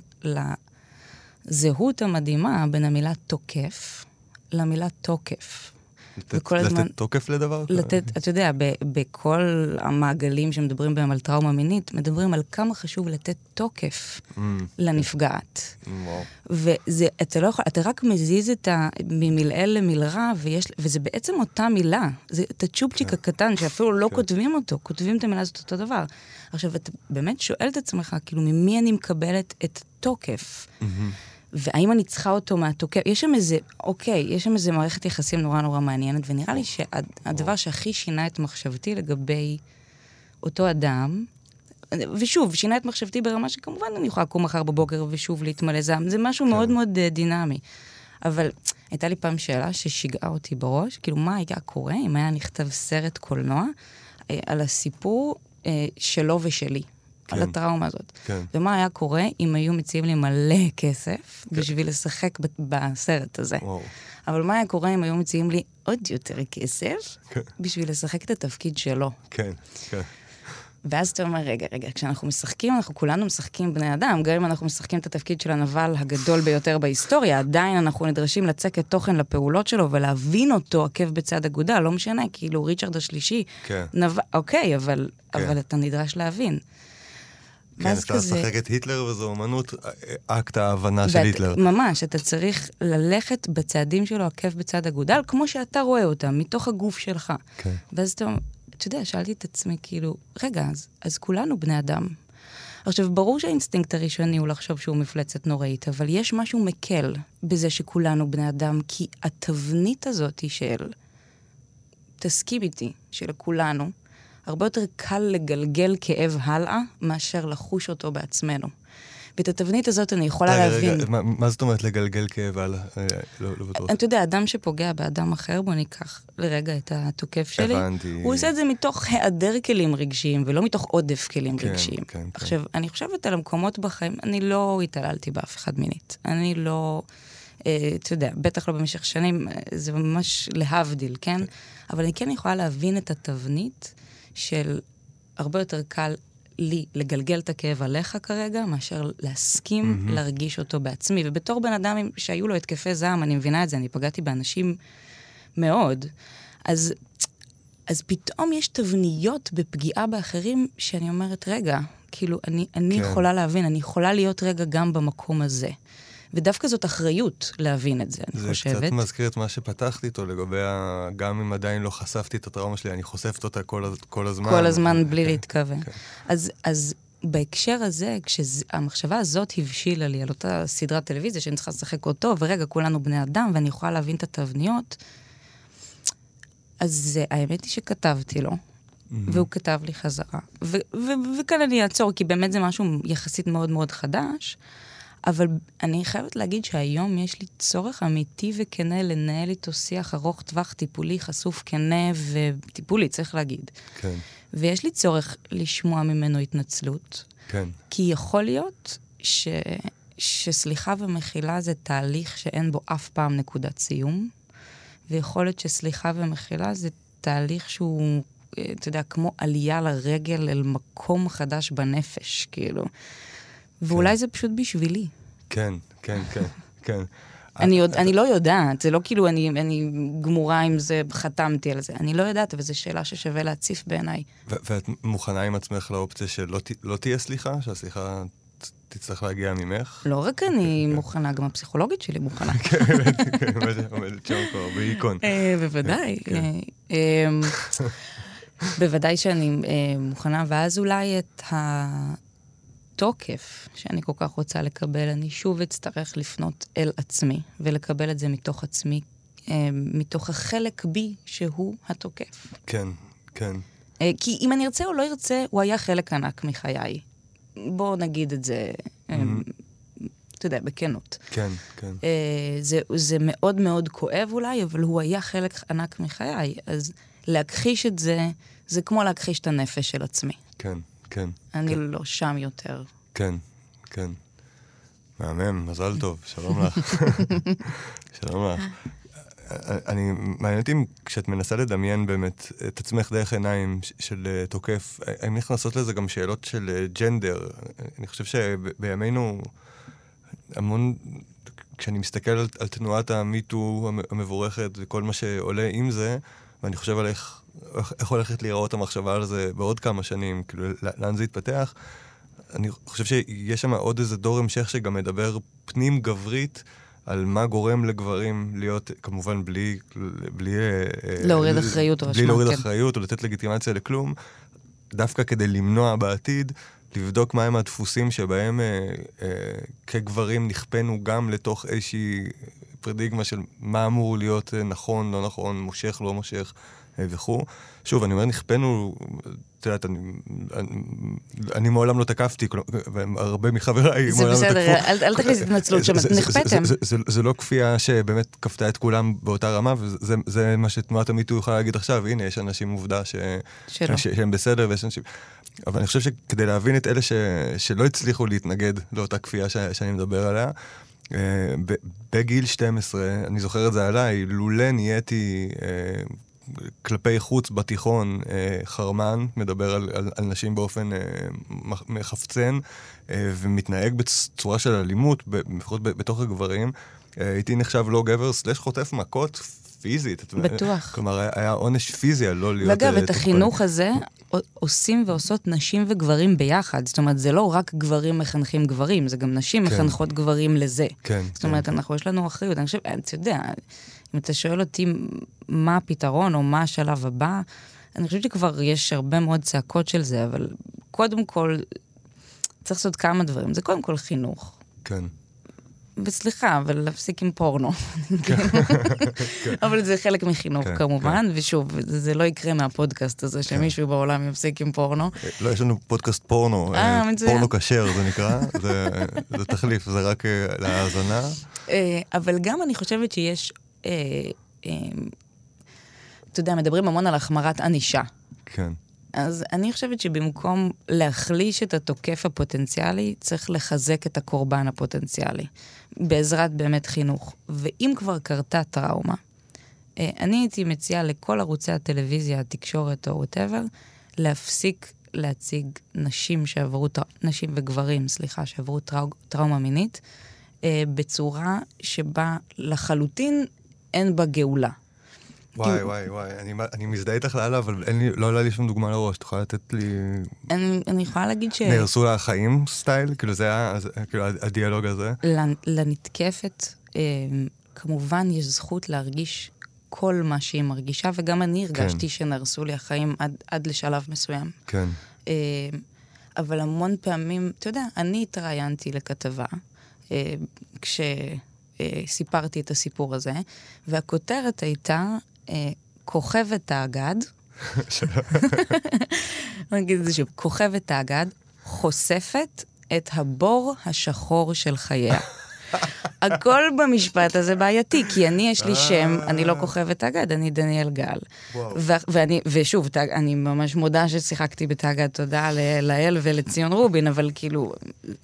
לזהות המדהימה בין המילה תוקף למילה תוקף. לתת, וכל לתת הזמן- תוקף לדבר? לתת, אתה יודע, ב- בכל המעגלים שמדברים בהם על טראומה מינית, מדברים על כמה חשוב לתת תוקף Mm, לנפגעת. וואו. וזה, אתה לא יכול, אתה רק מזיז את ה... ממלעיל למלרע, ויש, וזה בעצם אותה מילה. זה את הצ'ופצ'יק כן. הקטן, שאפילו לא כותבים אותו, כותבים את המילה הזאת אותו דבר. עכשיו, אתה באמת שואל את עצמך, כאילו, ממי אני מקבלת את התוקף? והאם אני צריכה אותו מהתוקף? יש שם איזה, אוקיי, יש שם איזה מערכת יחסים נורא נורא מעניינת, ונראה לי שהדבר שהכי שינה את מחשבתי לגבי אותו אדם, ושוב, שינה את מחשבתי ברמה שכמובן אני יכולה לקום מחר בבוקר ושוב להתמלא זעם, זה משהו מאוד מאוד אה, דינמי. אבל הייתה לי פעם שאלה ששיגעה אותי בראש, כאילו, מה היה קורה אם היה נכתב סרט קולנוע אה, על הסיפור אה, שלו ושלי, על כן. הטראומה הזאת. כן. ומה היה קורה אם היו מציעים לי מלא כסף בשביל לשחק ב- בסרט הזה. וואו. אבל מה היה קורה אם היו מציעים לי עוד יותר כסף כן. בשביל לשחק את התפקיד שלו? כן, כן. ואז אתה אומר, רגע, רגע, כשאנחנו משחקים, אנחנו כולנו משחקים בני אדם, גם אם אנחנו משחקים את התפקיד של הנבל הגדול ביותר בהיסטוריה, עדיין אנחנו נדרשים לצקת תוכן לפעולות שלו ולהבין אותו עקב בצד אגודל, לא משנה, כאילו ריצ'רד השלישי, כן. נב... אוקיי, אבל, כן. אבל אתה נדרש להבין. כן, ואז אתה משחק את היטלר וזו אומנות אה, אקט ההבנה של ואת- היטלר. ממש, אתה צריך ללכת בצעדים שלו עקב בצד אגודל, כמו שאתה רואה אותם, מתוך הגוף שלך. כן. ואז אתה, אתה יודע, שאלתי את עצמי, כאילו, רגע, אז, אז כולנו בני אדם. עכשיו, ברור שהאינסטינקט הראשוני הוא לחשוב שהוא מפלצת נוראית, אבל יש משהו מקל בזה שכולנו בני אדם, כי התבנית הזאת היא של, תסכים איתי, שלכולנו, הרבה יותר קל לגלגל כאב הלאה מאשר לחוש אותו בעצמנו. ואת התבנית הזאת אני יכולה רגע, להבין. רגע, מה- מה זאת אומרת לגלגל כאב הלאה? אה, לא לא בטוח. אתה יודע, אדם שפוגע באדם אחר, בוא ניקח לרגע את התוקף שלי. הבנתי. הוא עושה את זה מתוך היעדר כלים רגשיים, ולא מתוך עודף כלים כן, רגשיים. כן, כן. עכשיו, אני חושבת על המקומות בחיים, אני לא התעללתי באף אחד מינית. אני לא, אה, אתה יודע, בטח לא במשך שנים, אה, זה ממש להבדיל, כן? אבל אני כן יכולה להבין את התבנית של הרבה יותר קל לי לגלגל את הכאב עליך כרגע, מאשר להסכים להרגיש אותו בעצמי. ובתור בן אדם שהיו לו התקפי זעם, אני מבינה את זה, אני פגעתי באנשים מאוד. אז, אז פתאום יש תבניות בפגיעה באחרים שאני אומרת, רגע, כאילו, אני, אני כן. יכולה להבין, אני יכולה להיות רגע גם במקום הזה. ודווקא זאת אחריות להבין את זה, אני זה חושבת. קצת מזכיר את מה שפתחתי איתו לגבי, ה... גם אם עדיין לא חשפתי את הטראומה שלי, אני חושפת אותה כל, כל הזמן. כל הזמן בלי כן, להתכוון. כן. אז, אז בהקשר הזה, כשהמחשבה הזאת הבשילה לי על אותה סדרת טלוויזיה שאני צריכה לשחק אותו, ורגע, כולנו בני אדם, ואני יכולה להבין את התבניות, אז האמת היא שכתבתי לו, והוא כתב לי חזרה. וכאן אני אעצור, כי באמת זה משהו יחסית מאוד מאוד חדש, אבל אני חייבת להגיד שהיום יש לי צורך אמיתי וכנה לנהל איתו שיח ארוך טווח, טיפולי, חשוף, כנה וטיפולי, צריך להגיד. כן, ויש לי צורך לשמוע ממנו התנצלות, כן. כי יכול להיות ש... שסליחה ומחילה זה תהליך שאין בו אף פעם נקודת סיום, ויכול להיות שסליחה ומחילה זה תהליך שהוא, אה, אתה יודע, כמו עלייה לרגל אל מקום חדש בנפש, כאילו. ואולי זה פשוט בשבילי. כן, כן, כן, כן. אני, יודע, אני לא יודעת, זה לא כאילו אני, אני גמורה עם זה, חתמתי על זה. אני לא יודעת, אבל זו שאלה ששווה להציף בעיניי. ואת מוכנה עם עצמך לאופציה שלא לא תהיה סליחה? שהסליחה תצטרך להגיע ממך? לא רק אני מוכנה, גם הפסיכולוגית שלי מוכנה. כן, עומדת- עומדת שם כבר בהיכון. אה, בוודאי. כן. אה, אמ, בוודאי שאני אה, מוכנה, ואז אולי את התוקף שאני כל כך רוצה לקבל, אני שוב אצטרך לפנות אל עצמי, ולקבל את זה מתוך עצמי, אה, מתוך החלק בי שהוא התוקף. כן, כן. אה, כי אם אני ארצה או לא ארצה, הוא היה חלק ענק מחיי. בואו נגיד את זה, אה, אתה יודע, בכנות. כן, כן. זה, זה מאוד מאוד כואב אולי, אבל הוא היה חלק ענק מחיי. אז להכחיש את זה, זה כמו להכחיש את הנפש של עצמי. כן, כן. אני לא שם יותר. כן, כן. מהמם, מזל טוב, שלום לך. שלום לך. אני, מעניין אותי כשאת מנסה לדמיין באמת את עצמך דרך עיניים של אה, תוקף, האם נכנסות לזה גם שאלות של ג'נדר? אה, אני חושב שבימינו המון, כשאני מסתכל על, על תנועת המיטו המבורכת וכל מה שעולה עם זה, ואני חושב על איך, איך הולכת להיראות המחשבה על זה בעוד כמה שנים, כאילו לאן זה יתפתח, אני חושב שיש שם עוד איזה דור המשך שגם מדבר פנים גברית. על מה גורם לגברים להיות, כמובן בלי... בלי אה, להוריד אחריות או אשמה, בלי להוריד כן. אחריות או לתת לגיטימציה לכלום, דווקא כדי למנוע בעתיד, לבדוק מהם הדפוסים שבהם אה, אה, כגברים נכפנו גם לתוך איזושהי פרדיגמה של מה אמור להיות אה, נכון, לא נכון, מושך, לא מושך אה, וכו'. שוב, אני אומר נכפנו, את יודעת, אני, אני, אני מעולם לא תקפתי, הרבה מחבריי מעולם לא תקפו. זה בסדר, אל, אל תכניס התנצלות שם, נכפתם. זה, זה, זה לא כפייה שבאמת כפתה את כולם באותה רמה, וזה מה שתנועת המיטו יכולה להגיד עכשיו, הנה, יש אנשים עובדה ש, ש, שהם בסדר, ויש אנשים... אבל אני חושב שכדי להבין את אלה ש, שלא הצליחו להתנגד לאותה כפייה ש, שאני מדבר עליה, בגיל 12, אני זוכר את זה עליי, לולא נהייתי uh, כלפי חוץ בתיכון, אה, חרמן, מדבר על, על, על נשים באופן אה, מחפצן אה, ומתנהג בצורה של אלימות, לפחות בתוך הגברים. הייתי נחשב לא גבר סלש חוטף מכות פיזית. בטוח. כלומר, היה עונש פיזי על לא להיות... ואגב, את החינוך הזה עושים ועושות נשים וגברים ביחד. זאת אומרת, זה לא רק גברים מחנכים גברים, זה גם נשים כן. מחנכות גברים לזה. כן. זאת אומרת, כן. אנחנו, יש לנו אחריות. אני חושב, אתה יודע, אם אתה שואל אותי מה הפתרון או מה השלב הבא, אני חושבת שכבר יש הרבה מאוד צעקות של זה, אבל קודם כל, צריך לעשות כמה דברים. זה קודם כל חינוך. כן. וסליחה, אבל להפסיק עם פורנו. כן. אבל זה חלק מחינוך כן, כמובן, כן. ושוב, זה לא יקרה מהפודקאסט הזה, שמישהו בעולם יפסיק עם פורנו. לא, יש לנו פודקאסט פורנו, אה, אה, פורנו כשר זה נקרא, זה תחליף, זה רק אה, להאזנה. אבל גם אני חושבת שיש אה, אה, אתה יודע, מדברים המון על החמרת ענישה. כן. אז אני חושבת שבמקום להחליש את התוקף הפוטנציאלי, צריך לחזק את הקורבן הפוטנציאלי, בעזרת באמת חינוך. ואם כבר קרתה טראומה, אה, אני הייתי מציעה לכל ערוצי הטלוויזיה, התקשורת או וואטאבר, להפסיק להציג נשים שעברו, נשים וגברים, סליחה, שעברו טראו, טראומה מינית, בצורה שבה לחלוטין אין בה גאולה. וואי, וואי, וואי, אני, אני מזדהה איתך לאללה, אבל אין לי, לא עולה לי שום דוגמה לראש, את יכולה לתת לי... אני, אני יכולה להגיד ש... נהרסו לה החיים סטייל? כאילו זה היה, כאילו הדיאלוג הזה? לנתקפת, אה, כמובן יש זכות להרגיש כל מה שהיא מרגישה, וגם אני הרגשתי כן. שנהרסו לי החיים עד, עד לשלב מסוים. כן. אה, אבל המון פעמים, אתה יודע, אני התראיינתי לכתבה, אה, כש... אה, סיפרתי את הסיפור הזה, והכותרת הייתה כוכבת האגד. אני אגיד את זה שוב, כוכבת האגד חושפת את הבור השחור של חייה. הכל במשפט הזה בעייתי, כי אני, יש לי שם, אני לא כוכבת אגד, אני דניאל גל. ואני, ושוב, אני ממש מודה ששיחקתי בתאגד, תודה לאל ולציון רובין, אבל כאילו,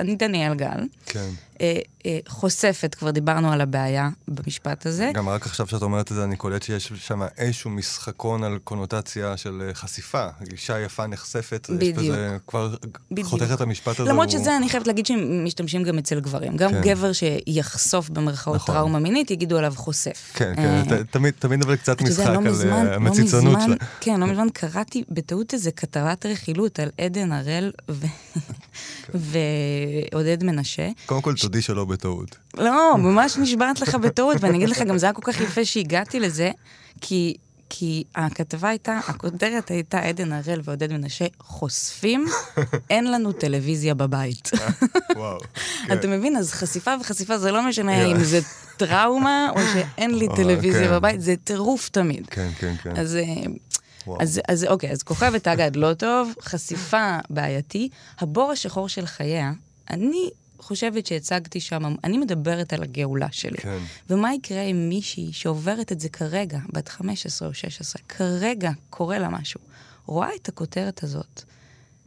אני דניאל גל. כן. אה, אה, חושפת, כבר דיברנו על הבעיה במשפט הזה. גם רק עכשיו שאת אומרת את זה, אני קולט שיש שם איזשהו משחקון על קונוטציה של אה, חשיפה. אישה יפה נחשפת, בדיוק. יש בזה כבר בדיוק. חותך את המשפט הזה. למרות הוא... שזה, אני חייבת להגיד שהם משתמשים גם אצל גברים. גם כן. גבר שיחשוף במרכאות נכון. טראומה מינית, יגידו עליו חוסף. כן, כן, אה, תמיד, תמיד אבל קצת משחק לא על מזמן, לא המציצנות לא שלה. כן, לא מזמן קראתי בטעות איזה כתבת רכילות על עדן הראל ו... כן. ועודד מנשה. קודם כל, תודי שלא בטעות. לא, ממש נשבעת לך בטעות, ואני אגיד לך, גם זה היה כל כך יפה שהגעתי לזה, כי... כי הכתבה הייתה, הכותרת הייתה עדן הראל ועודד מנשה חושפים, אין לנו טלוויזיה בבית. וואו. כן. אתה מבין? אז חשיפה וחשיפה זה לא משנה אם זה טראומה או שאין לי טלוויזיה כן. בבית, זה טירוף תמיד. כן, כן, כן. אז... אה, אז, אז אוקיי, אז כוכבת אגד לא טוב, חשיפה בעייתי. הבור השחור של חייה, אני חושבת שהצגתי שם, אני מדברת על הגאולה שלי. כן. ומה יקרה עם מישהי שעוברת את זה כרגע, בת 15 או 16, כרגע קורה לה משהו, רואה את הכותרת הזאת,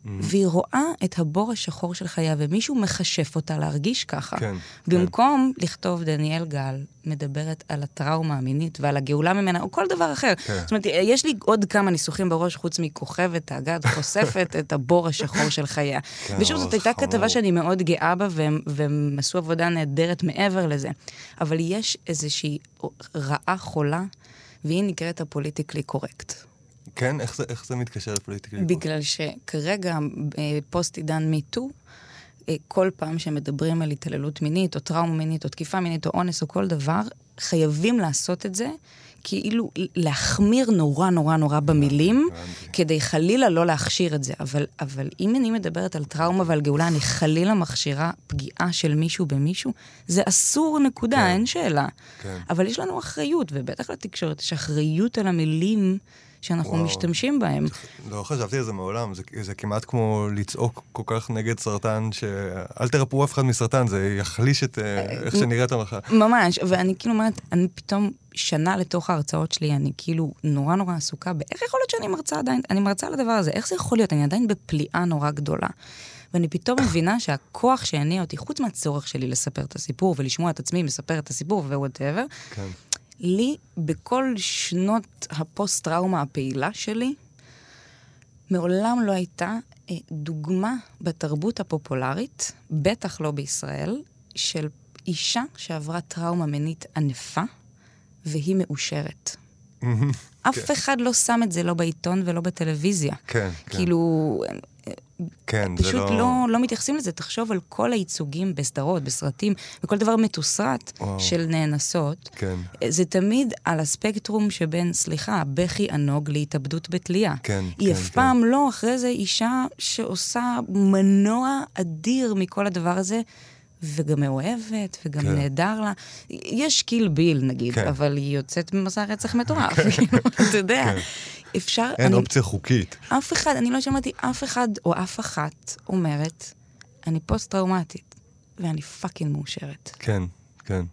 והיא רואה את הבור השחור של חייה, ומישהו מכשף אותה להרגיש ככה. כן, במקום לכתוב דניאל גל מדברת על הטראומה המינית ועל הגאולה ממנה, או כל דבר אחר. כן. זאת אומרת, יש לי עוד כמה ניסוחים בראש, חוץ מכוכבת, האגד, חושפת את הבור השחור של חייה. כן, ושוב, זאת הייתה חמור. כתבה שאני מאוד גאה בה, והם, והם עשו עבודה נהדרת מעבר לזה. אבל יש איזושהי רעה חולה, והיא נקראת הפוליטיקלי קורקט. כן? איך זה, איך זה מתקשר לפוליטיקלי? בגלל שכרגע, אה, פוסט עידן מיטו, אה, כל פעם שמדברים על התעללות מינית, או טראומה מינית, או תקיפה מינית, או אונס, או כל דבר, חייבים לעשות את זה, כאילו להחמיר נורא נורא נורא במילים. כדי חלילה לא להכשיר את זה. אבל, אבל אם אני מדברת על טראומה ועל גאולה, אני חלילה מכשירה פגיעה של מישהו במישהו, זה אסור, נקודה, כן. אין שאלה. כן. אבל יש לנו אחריות, ובטח לתקשורת יש אחריות על המילים שאנחנו וואו. משתמשים בהם. לא חשבתי על זה מעולם, זה, זה כמעט כמו לצעוק כל כך נגד סרטן, שאל תרפאו אף אחד מסרטן, זה יחליש את אה, איך שנראית המחלה. ממש, ואני כאילו אומרת, אני פתאום שנה לתוך ההרצאות שלי, אני כאילו נורא נורא עסוקה באיך יכול להיות שאני מרצה עדיין, אני מרצה על הדבר הזה, איך זה יכול להיות? אני עדיין בפליאה נורא גדולה. ואני פתאום מבינה שהכוח שהניע אותי, חוץ מהצורך שלי לספר את הסיפור ולשמוע את עצמי מספר את הסיפור ו whatever, כן. לי, בכל שנות הפוסט-טראומה הפעילה שלי, מעולם לא הייתה אה, דוגמה בתרבות הפופולרית, בטח לא בישראל, של אישה שעברה טראומה מינית ענפה, והיא מאושרת. אף אחד לא שם את זה לא בעיתון ולא בטלוויזיה. כן, כן. כאילו, כן, זה פשוט לא... לא, לא מתייחסים לזה. תחשוב על כל הייצוגים בסדרות, בסרטים, וכל דבר מתוסרט וואו. של נאנסות. כן. זה תמיד על הספקטרום שבין, סליחה, בכי ענוג להתאבדות בתלייה. כן, היא כן, אף כן. פעם לא אחרי זה אישה שעושה מנוע אדיר מכל הדבר הזה, וגם מאוהבת, וגם כן. נהדר לה. יש קיל ביל, נגיד, כן. אבל היא יוצאת ממסע רצח מטורף, כאילו, אתה יודע. כן. אפשר... אין אני- אופציה חוקית. אף אחד, אני לא שמעתי אף אחד או אף אחת אומרת, אני פוסט-טראומטית, ואני fucking מאושרת. כן, כן,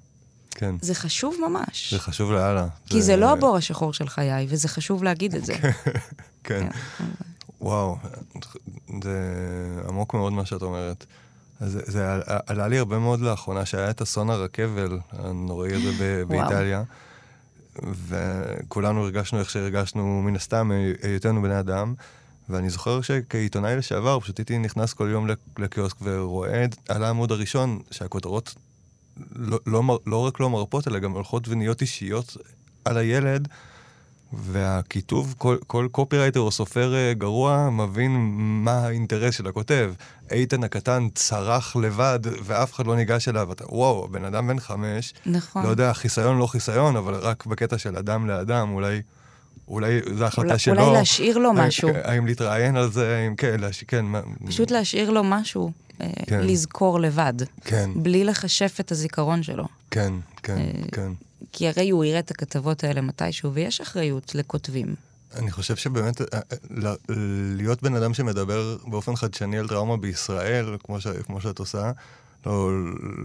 כן. זה חשוב ממש. זה חשוב לאללה. כי זה לא הבור השחור של חיי, וזה חשוב להגיד את זה. כן. וואו, זה עמוק מאוד מה שאת אומרת. זה, זה עלה- לי הרבה מאוד לאחרונה, שהיה את אסון הרכבל הנוראי הזה ב- וואו. וכולנו הרגשנו איך שהרגשנו מן הסתם, היותנו בני אדם. ואני זוכר שכעיתונאי לשעבר, פשוט הייתי נכנס כל יום לק- לקיוסק ורואה על העמוד הראשון שהכותרות לא, לא, לא רק לא מרפות, אלא גם הולכות ונהיות אישיות על הילד, והכיתוב, כל, כל קופירייטר או סופר אה, גרוע מבין מה האינטרס של הכותב. איתן הקטן צרח לבד ואף אחד לא ניגש אליו. אתה, וואו, הבן אדם בן חמש, נכון. לא יודע, חיסיון לא חיסיון, אבל רק בקטע של אדם לאדם, אולי... אולי זו החלטה אולי- שלו. אולי להשאיר לו האם- משהו. האם להתראיין על זה, האם כן, להש... כן, מה... פשוט להשאיר לו משהו, אה, כן. לזכור לבד, כן, בלי לחשף את הזיכרון שלו. כן, כן, אה, כן. כי הרי הוא יראה את הכתבות האלה מתישהו, ויש אחריות לכותבים. אני חושב שבאמת, אה, אה, להיות בן אדם שמדבר באופן חדשני על טראומה בישראל, כמו, ש, כמו שאת עושה, לא,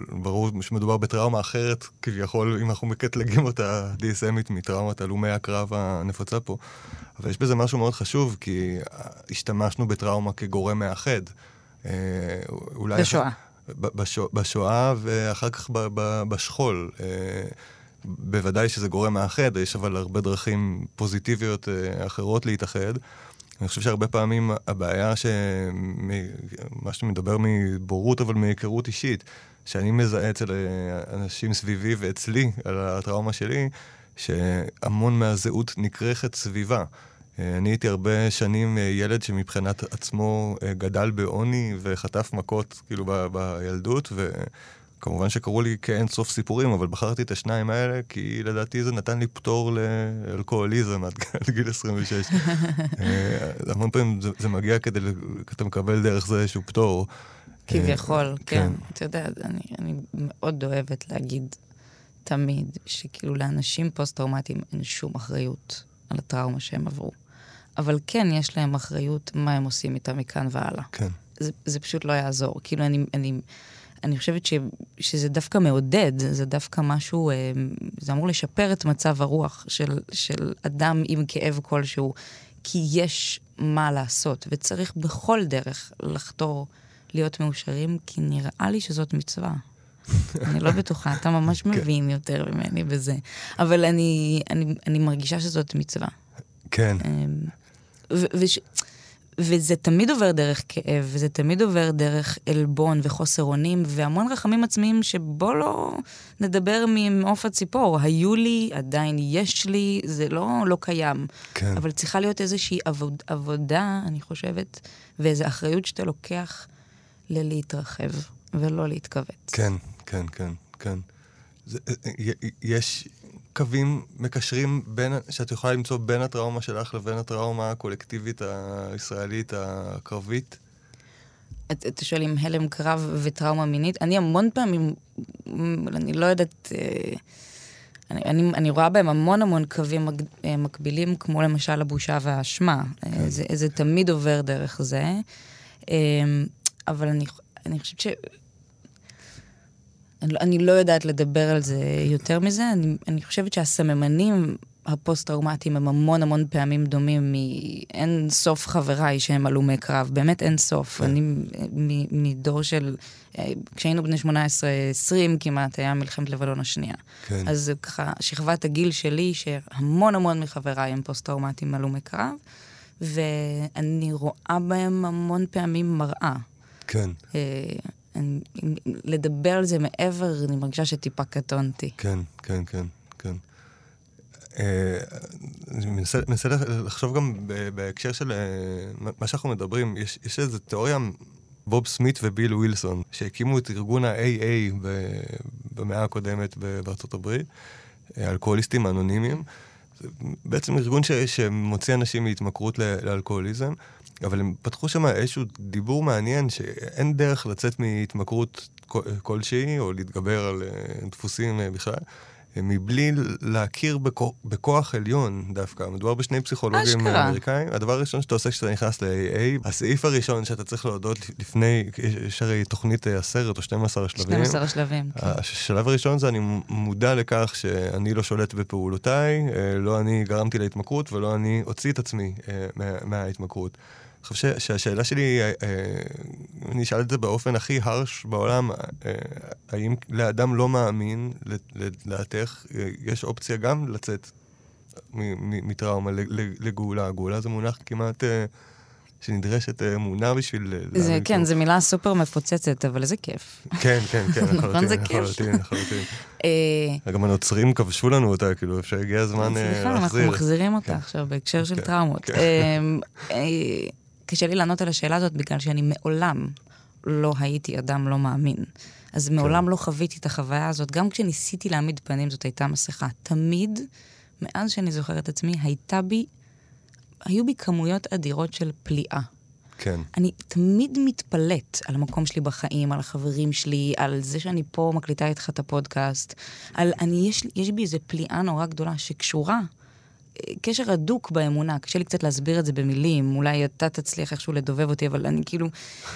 ברור שמדובר בטראומה אחרת, כביכול, אם אנחנו מקטלגים אותה DSMית מטראומת הלומי הקרב הנפוצה פה. אבל יש בזה משהו מאוד חשוב, כי השתמשנו בטראומה כגורם מאחד. אה, אולי... בשואה. בשואה ואחר כך בשכול. בוודאי שזה גורם מאחד, יש אבל הרבה דרכים פוזיטיביות אה, אחרות להתאחד. אני חושב שהרבה פעמים הבעיה, מה שאתה מדבר מבורות, אבל מהיכרות אישית, שאני מזהה אצל אה, אנשים סביבי ואצלי, על הטראומה שלי, שהמון מהזהות נכרכת סביבה. אה, אני הייתי הרבה שנים ילד שמבחינת עצמו גדל בעוני וחטף מכות, כאילו, בילדות, וכמובן שקראו לי כאין סוף סיפורים, אבל בחרתי את השניים האלה, כי לדעתי זה נתן לי פטור לאלכוהוליזם עד גיל 26. אה, המון פעמים זה, זה מגיע כדי, אתה מקבל דרך זה איזשהו פטור. כביכול, אה, כן. אתה יודע, אני, אני מאוד אוהבת להגיד תמיד, שכאילו לאנשים פוסט-טראומטיים אין שום אחריות על הטראומה שהם עברו. אבל כן, יש להם אחריות מה הם עושים איתה מכאן והלאה. כן. זה, זה פשוט לא יעזור. כאילו, אני, אני, אני חושבת ש, שזה דווקא מעודד, זה דווקא משהו, אה, זה אמור לשפר את מצב הרוח של, של אדם עם כאב כלשהו, כי יש מה לעשות, וצריך בכל דרך לחתור להיות מאושרים, כי נראה לי שזאת מצווה. אני לא בטוחה, אתה ממש כן. מבין יותר ממני בזה. אבל אני, אני, אני מרגישה שזאת מצווה. כן, אמ, ו- וש- וזה תמיד עובר דרך כאב, וזה תמיד עובר דרך עלבון וחוסר אונים, והמון רחמים עצמיים שבוא לא נדבר ממעוף הציפור. היו לי, עדיין יש לי, זה לא, לא קיים. כן. אבל צריכה להיות איזושהי עבוד, עבודה, אני חושבת, ואיזו אחריות שאתה לוקח ללהתרחב, ולא להתכווץ. כן, כן, כן, כן. זה, י- י- יש קווים מקשרים בין, שאת יכולה למצוא בין הטראומה שלך לבין הטראומה הקולקטיבית הישראלית הקרבית? את- אתה שואל אם הלם קרב וטראומה מינית? אני המון פעמים, אני לא יודעת, אה, אני, אני, אני רואה בהם המון המון קווים מק, אה, מקבילים, כמו למשל הבושה והאשמה. כן. זה, זה תמיד עובר דרך זה. אה, אבל אני, אני חושבת ש... אני, לא- אני לא יודעת לדבר על זה יותר מזה. אני, אני חושבת שהסממנים הפוסט-טראומטיים הם המון המון פעמים דומים מאין סוף חבריי שהם הלומי קרב, באמת אין סוף. כן. אני מ- מדור של, אה, כשהיינו בני 18-20 כמעט, היה מלחמת לבנון השנייה. כן. אז ככה, שכבת הגיל שלי, שהמון המון מחבריי הם פוסט-טראומטיים הלומי קרב, ואני רואה בהם המון פעמים מראה. כן, אה, לדבר על זה מעבר, אני מרגישה שטיפה קטונתי. כן, כן, כן, כן. אה, אני מנסה, לחשוב גם בהקשר של אה, מה- שאנחנו מדברים, יש, איזו תיאוריה, בוב סמית וביל ווילסון, שהקימו את ארגון ה-AA במאה הקודמת בארצות הברית, אה, אלכוהוליסטים אנונימיים. זה בעצם ארגון ש, שמוציא אנשים מהתמכרות לאלכוהוליזם, אבל הם פתחו שם איזשהו דיבור מעניין שאין דרך לצאת מהתמכרות כל- כלשהי, או להתגבר על אה, דפוסים אה, בכלל. אה, מבלי להכיר בכוח, בכוח עליון דווקא. מדובר בשני פסיכולוגים אשכרה. אמריקאים. הדבר הראשון שאתה עושה כשאתה נכנס ל-AA, הסעיף הראשון שאתה צריך להודות לפני, יש הרי תוכנית אה, עשרת או 12 שלבים. 12 שלבים. כן. השלב הראשון זה אני מודע לכך שאני לא שולט בפעולותיי, אה, לא אני גרמתי להתמכרות ולא אני אוציא את עצמי אה, מה- מההתמכרות. אני חושב שהשאלה שלי, אה, אה, אני אשאל את זה באופן הכי הרש בעולם, אה, האם לאדם לא מאמין, לדעתך, יש אופציה גם לצאת מטראומה לגאולה? גאולה זה מונח כמעט... שנדרשת אמונה בשביל... זה, כן. זו מילה סופר מפוצצת, אבל זה כיף. כן, כן, כן, נכון, זה כיף. לחלוטין, לחלוטין. גם הנוצרים כבשו לנו אותה, כאילו, שהגיע הזמן אה, סליחה, אנחנו להחזיר. מחזירים אותה כן. עכשיו בהקשר של כן, טראומות. קשה לי לענות על השאלה הזאת בגלל שאני מעולם לא הייתי אדם לא מאמין. אז כן. מעולם לא חוויתי את החוויה הזאת. גם כשניסיתי להעמיד פנים, זאת הייתה מסכה. תמיד, מאז שאני זוכרת עצמי, הייתה בי, היו בי כמויות אדירות של פליאה. כן, אני תמיד מתפלאת על המקום שלי בחיים, על החברים שלי, על זה שאני פה מקליטה איתך את הפודקאסט. על, אני, יש, יש בי איזו פליאה נורא גדולה שקשורה, קשר הדוק באמונה. קשה לי קצת להסביר את זה במילים, אולי אתה תצליח איכשהו לדובב אותי, אבל אני כאילו,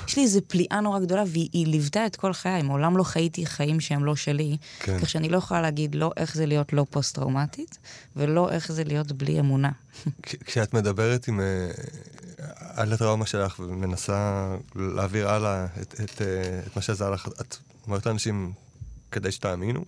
יש לי איזו פליאה נורא גדולה, והיא היא ליוותה את כל חיי. מעולם לא חייתי חיים שהם לא שלי, כן. כך שאני לא יכולה להגיד לא איך זה להיות לא פוסט-טראומטית, ולא איך זה להיות בלי אמונה. כש- כשאת מדברת עם... אה, על הטראומה שלך ומנסה להעביר הלאה את, את, אה, את מה שעזר לך, את אומרת לאנשים, כדי שתאמינו?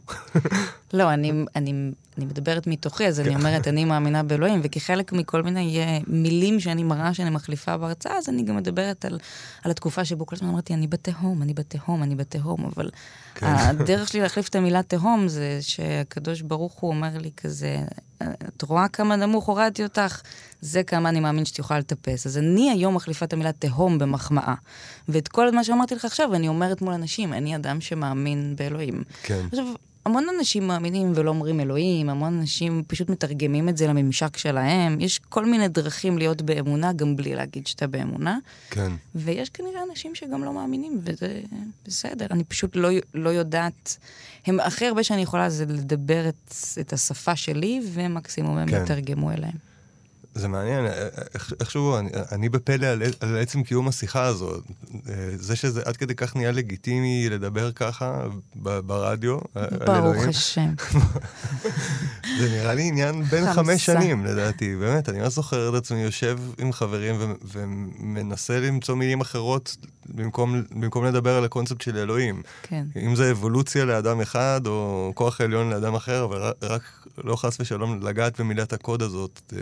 לא, אני, אני, אני מדברת מתוכי, אז אני אומרת, אני מאמינה באלוהים, וכחלק מכל מיני אה, מילים שאני מראה שאני מחליפה בהרצאה, אז אני גם מדברת על, על התקופה שבו כל הזמן אמרתי, אני בתהום, אני בתהום, אני בתהום, אבל כן. הדרך שלי להחליף את המילה תהום זה שהקדוש ברוך הוא אומר לי כזה, את רואה כמה נמוך הורדתי אותך? זה כמה אני מאמין שאת יכולה לטפס. אז אני היום מחליפה את המילה תהום במחמאה. ואת כל מה שאמרתי לך עכשיו, אני אומרת מול אנשים, אני אדם שמאמין באלוהים. כן. עכשיו, המון אנשים מאמינים ולא אומרים אלוהים, המון אנשים פשוט מתרגמים את זה לממשק שלהם. יש כל מיני דרכים להיות באמונה, גם בלי להגיד שאתה באמונה. כן. ויש כנראה אנשים שגם לא מאמינים, וזה בסדר. אני פשוט לא, לא יודעת... הם, הכי הרבה שאני יכולה זה לדבר את, את השפה שלי, ומקסימום הם כן. יתרגמו אליהם. זה מעניין, אה, איך- איכשהו אני, אני בפלא על, על עצם קיום השיחה הזאת. אה, זה שזה עד כדי כך נהיה לגיטימי לדבר ככה ב- ברדיו, אה, ברוך. השם. זה נראה לי עניין בין. חמש שנים, לדעתי. באמת, אני לא זוכר את עצמי יושב עם חברים ו- ומנסה למצוא מילים אחרות במקום, במקום לדבר על הקונספט של אלוהים. כן. אם זה אבולוציה לאדם אחד, או כוח עליון לאדם אחר, אבל רק לא חס ושלום לגעת במילת הקוד הזאת.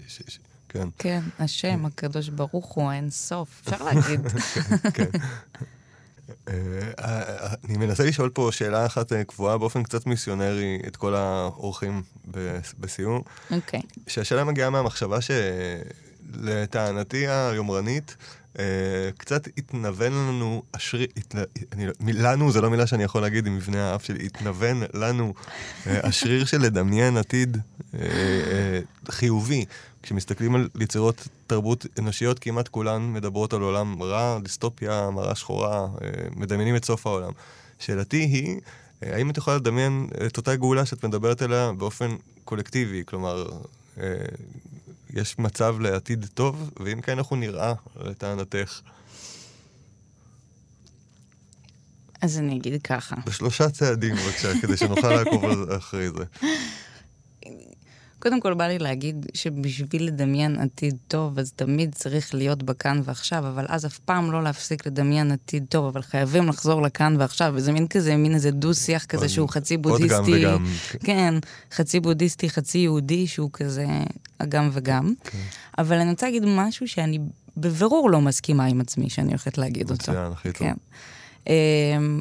אה, ש, ש, כן, כן, השם, הקדוש ברוך הוא, האין סוף. אפשר להגיד. כן. אה, אה, אני מנסה לשאול פה שאלה אחת אה, קבועה באופן קצת מיסיונרי את כל האורחים בסיום. אוקיי. שהשאלה מגיעה מהמחשבה שלטענתי היומרנית, אה, קצת התנוון לנו, אשרי, התנ... אני, לא- לנו זה לא מילה שאני יכול להגיד עם מבנה האף שלי, התנוון לנו אה, השריר של לדמיין עתיד אה, אה, חיובי. כשמסתכלים על יצירות תרבות אנושיות, כמעט כולן מדברות על עולם רע, דיסטופיה, מראה שחורה, אה, מדמיינים את סוף העולם. שאלתי היא, אה, האם את יכולה לדמיין את אותה גאולה שאת מדברת עליה באופן קולקטיבי? כלומר, אה, יש מצב לעתיד טוב, ואם כן, איך הוא נראה, לטענתך? אז אני אגיד ככה. בשלושה צעדים, בבקשה, כדי שנוכל לעקוב אחרי זה. קודם כל בא לי להגיד שבשביל לדמיין עתיד טוב, אז תמיד צריך להיות בכאן ועכשיו, אבל אז אף פעם לא להפסיק לדמיין עתיד טוב, אבל חייבים לחזור לכאן ועכשיו, וזה מין כזה, מין איזה דו-שיח כזה עוד- שהוא חצי עוד בודהיסטי. גם וגם. כן, חצי בודהיסטי, חצי יהודי, שהוא כזה הגם וגם. כן. אבל אני רוצה להגיד משהו שאני בבירור לא מסכימה עם עצמי שאני הולכת להגיד אותו. מצוין, הכי טוב. כן. אמ,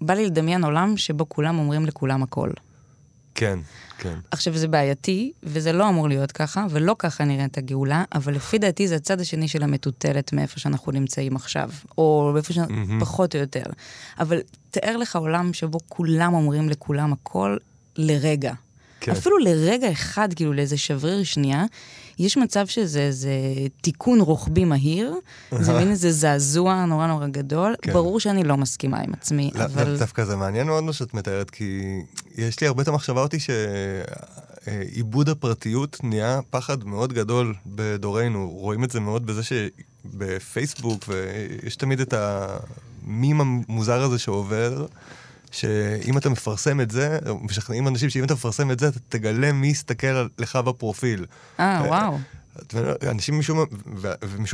בא לי לדמיין עולם שבו כולם אומרים לכולם הכל. כן, כן. עכשיו, זה בעייתי, וזה לא אמור להיות ככה, ולא ככה נראית הגאולה, אבל לפי דעתי זה הצד השני של המטוטלת מאיפה שאנחנו נמצאים עכשיו, או איפה שאנחנו, מהמם. פחות או יותר. אבל תאר לך עולם שבו כולם אומרים לכולם הכל לרגע. כן. אפילו לרגע אחד, כאילו לאיזה שבריר שנייה, יש מצב שזה איזה תיקון רוחבי מהיר, זה מין איזה זעזוע נורא נורא גדול. כן. ברור שאני לא מסכימה עם עצמי, לא, אבל... דווקא זה מעניין מאוד מה שאת מתארת, כי יש לי הרבה את המחשבה אותי שעיבוד הפרטיות נהיה פחד מאוד גדול בדורנו. רואים את זה מאוד בזה שבפייסבוק, ויש תמיד את המים המוזר הזה שעובר, שאם אתה מפרסם את זה, משכנעים אנשים שאם אתה מפרסם את זה, אתה תגלה מי יסתכל לך בפרופיל. אה, וואו. אנשים משום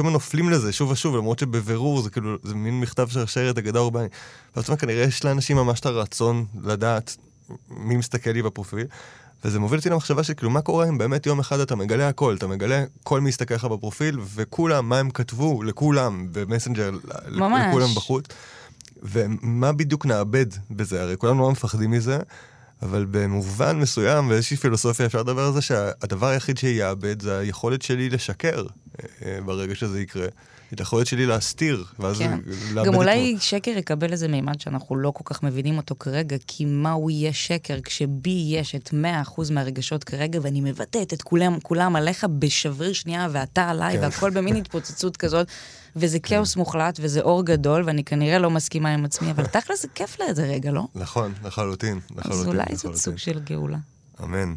מה, נופלים לזה שוב ושוב, למרות שבבירור זה כאילו, זה מין מכתב שרשרת אגדה אורבנית. ואז זאת אומרת, כנראה יש לאנשים ממש את הרצון לדעת מי מסתכל לי בפרופיל, וזה מוביל אותי למחשבה של כאילו, מה קורה אם באמת יום אחד אתה מגלה הכל, אתה מגלה כל מי יסתכל לך בפרופיל, וכולם, מה הם כתבו לכולם במסנג'ר, ממש. לכולם בחוץ, ומה בדיוק נאבד בזה, הרי כולנו לא מפחדים מזה. אבל במובן מסוים, באיזושהי פילוסופיה אפשר לדבר על זה שהדבר היחיד שיאבד זה היכולת שלי לשקר אה, ברגע שזה יקרה. את היכולת שלי להסתיר, ואז כן. לאבד גם את אולי שקר יקבל איזה מימד שאנחנו לא כל כך מבינים אותו כרגע, כי מה הוא יהיה שקר כשבי יש את 100% מהרגשות כרגע, ואני מבטאת את כולם, כולם עליך בשבריר שנייה, ואתה עליי, כן. והכל במין התפוצצות כזאת, וזה כאוס מוחלט, וזה אור גדול, ואני כנראה לא מסכימה עם עצמי, אבל תכל'ס זה כיף לאיזה רגע, לא? נכון, לחלוטין, לחלוטין. אז אולי זאת לחלוטין. סוג של גאולה. אמן.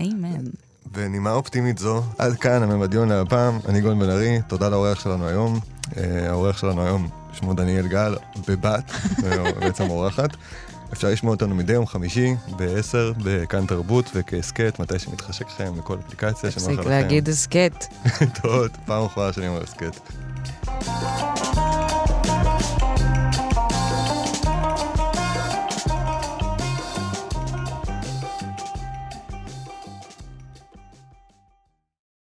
אמן. בנימה אופטימית זו, עד כאן הממדיון להפעם, אני גון בן ארי, תודה לאורח שלנו היום. אה, האורח שלנו היום שמו דניאל גל, בבת, אה, בעצם אורחת. אפשר לשמוע אותנו מדי יום חמישי, ב-10, בכאן תרבות וכהסכת, מתי שמתחשק לכם, בכל אפליקציה שנוחה תפסיק לכם. להגיד הסכת. טוב, פעם אחרונה שאני אומר הסכת. Música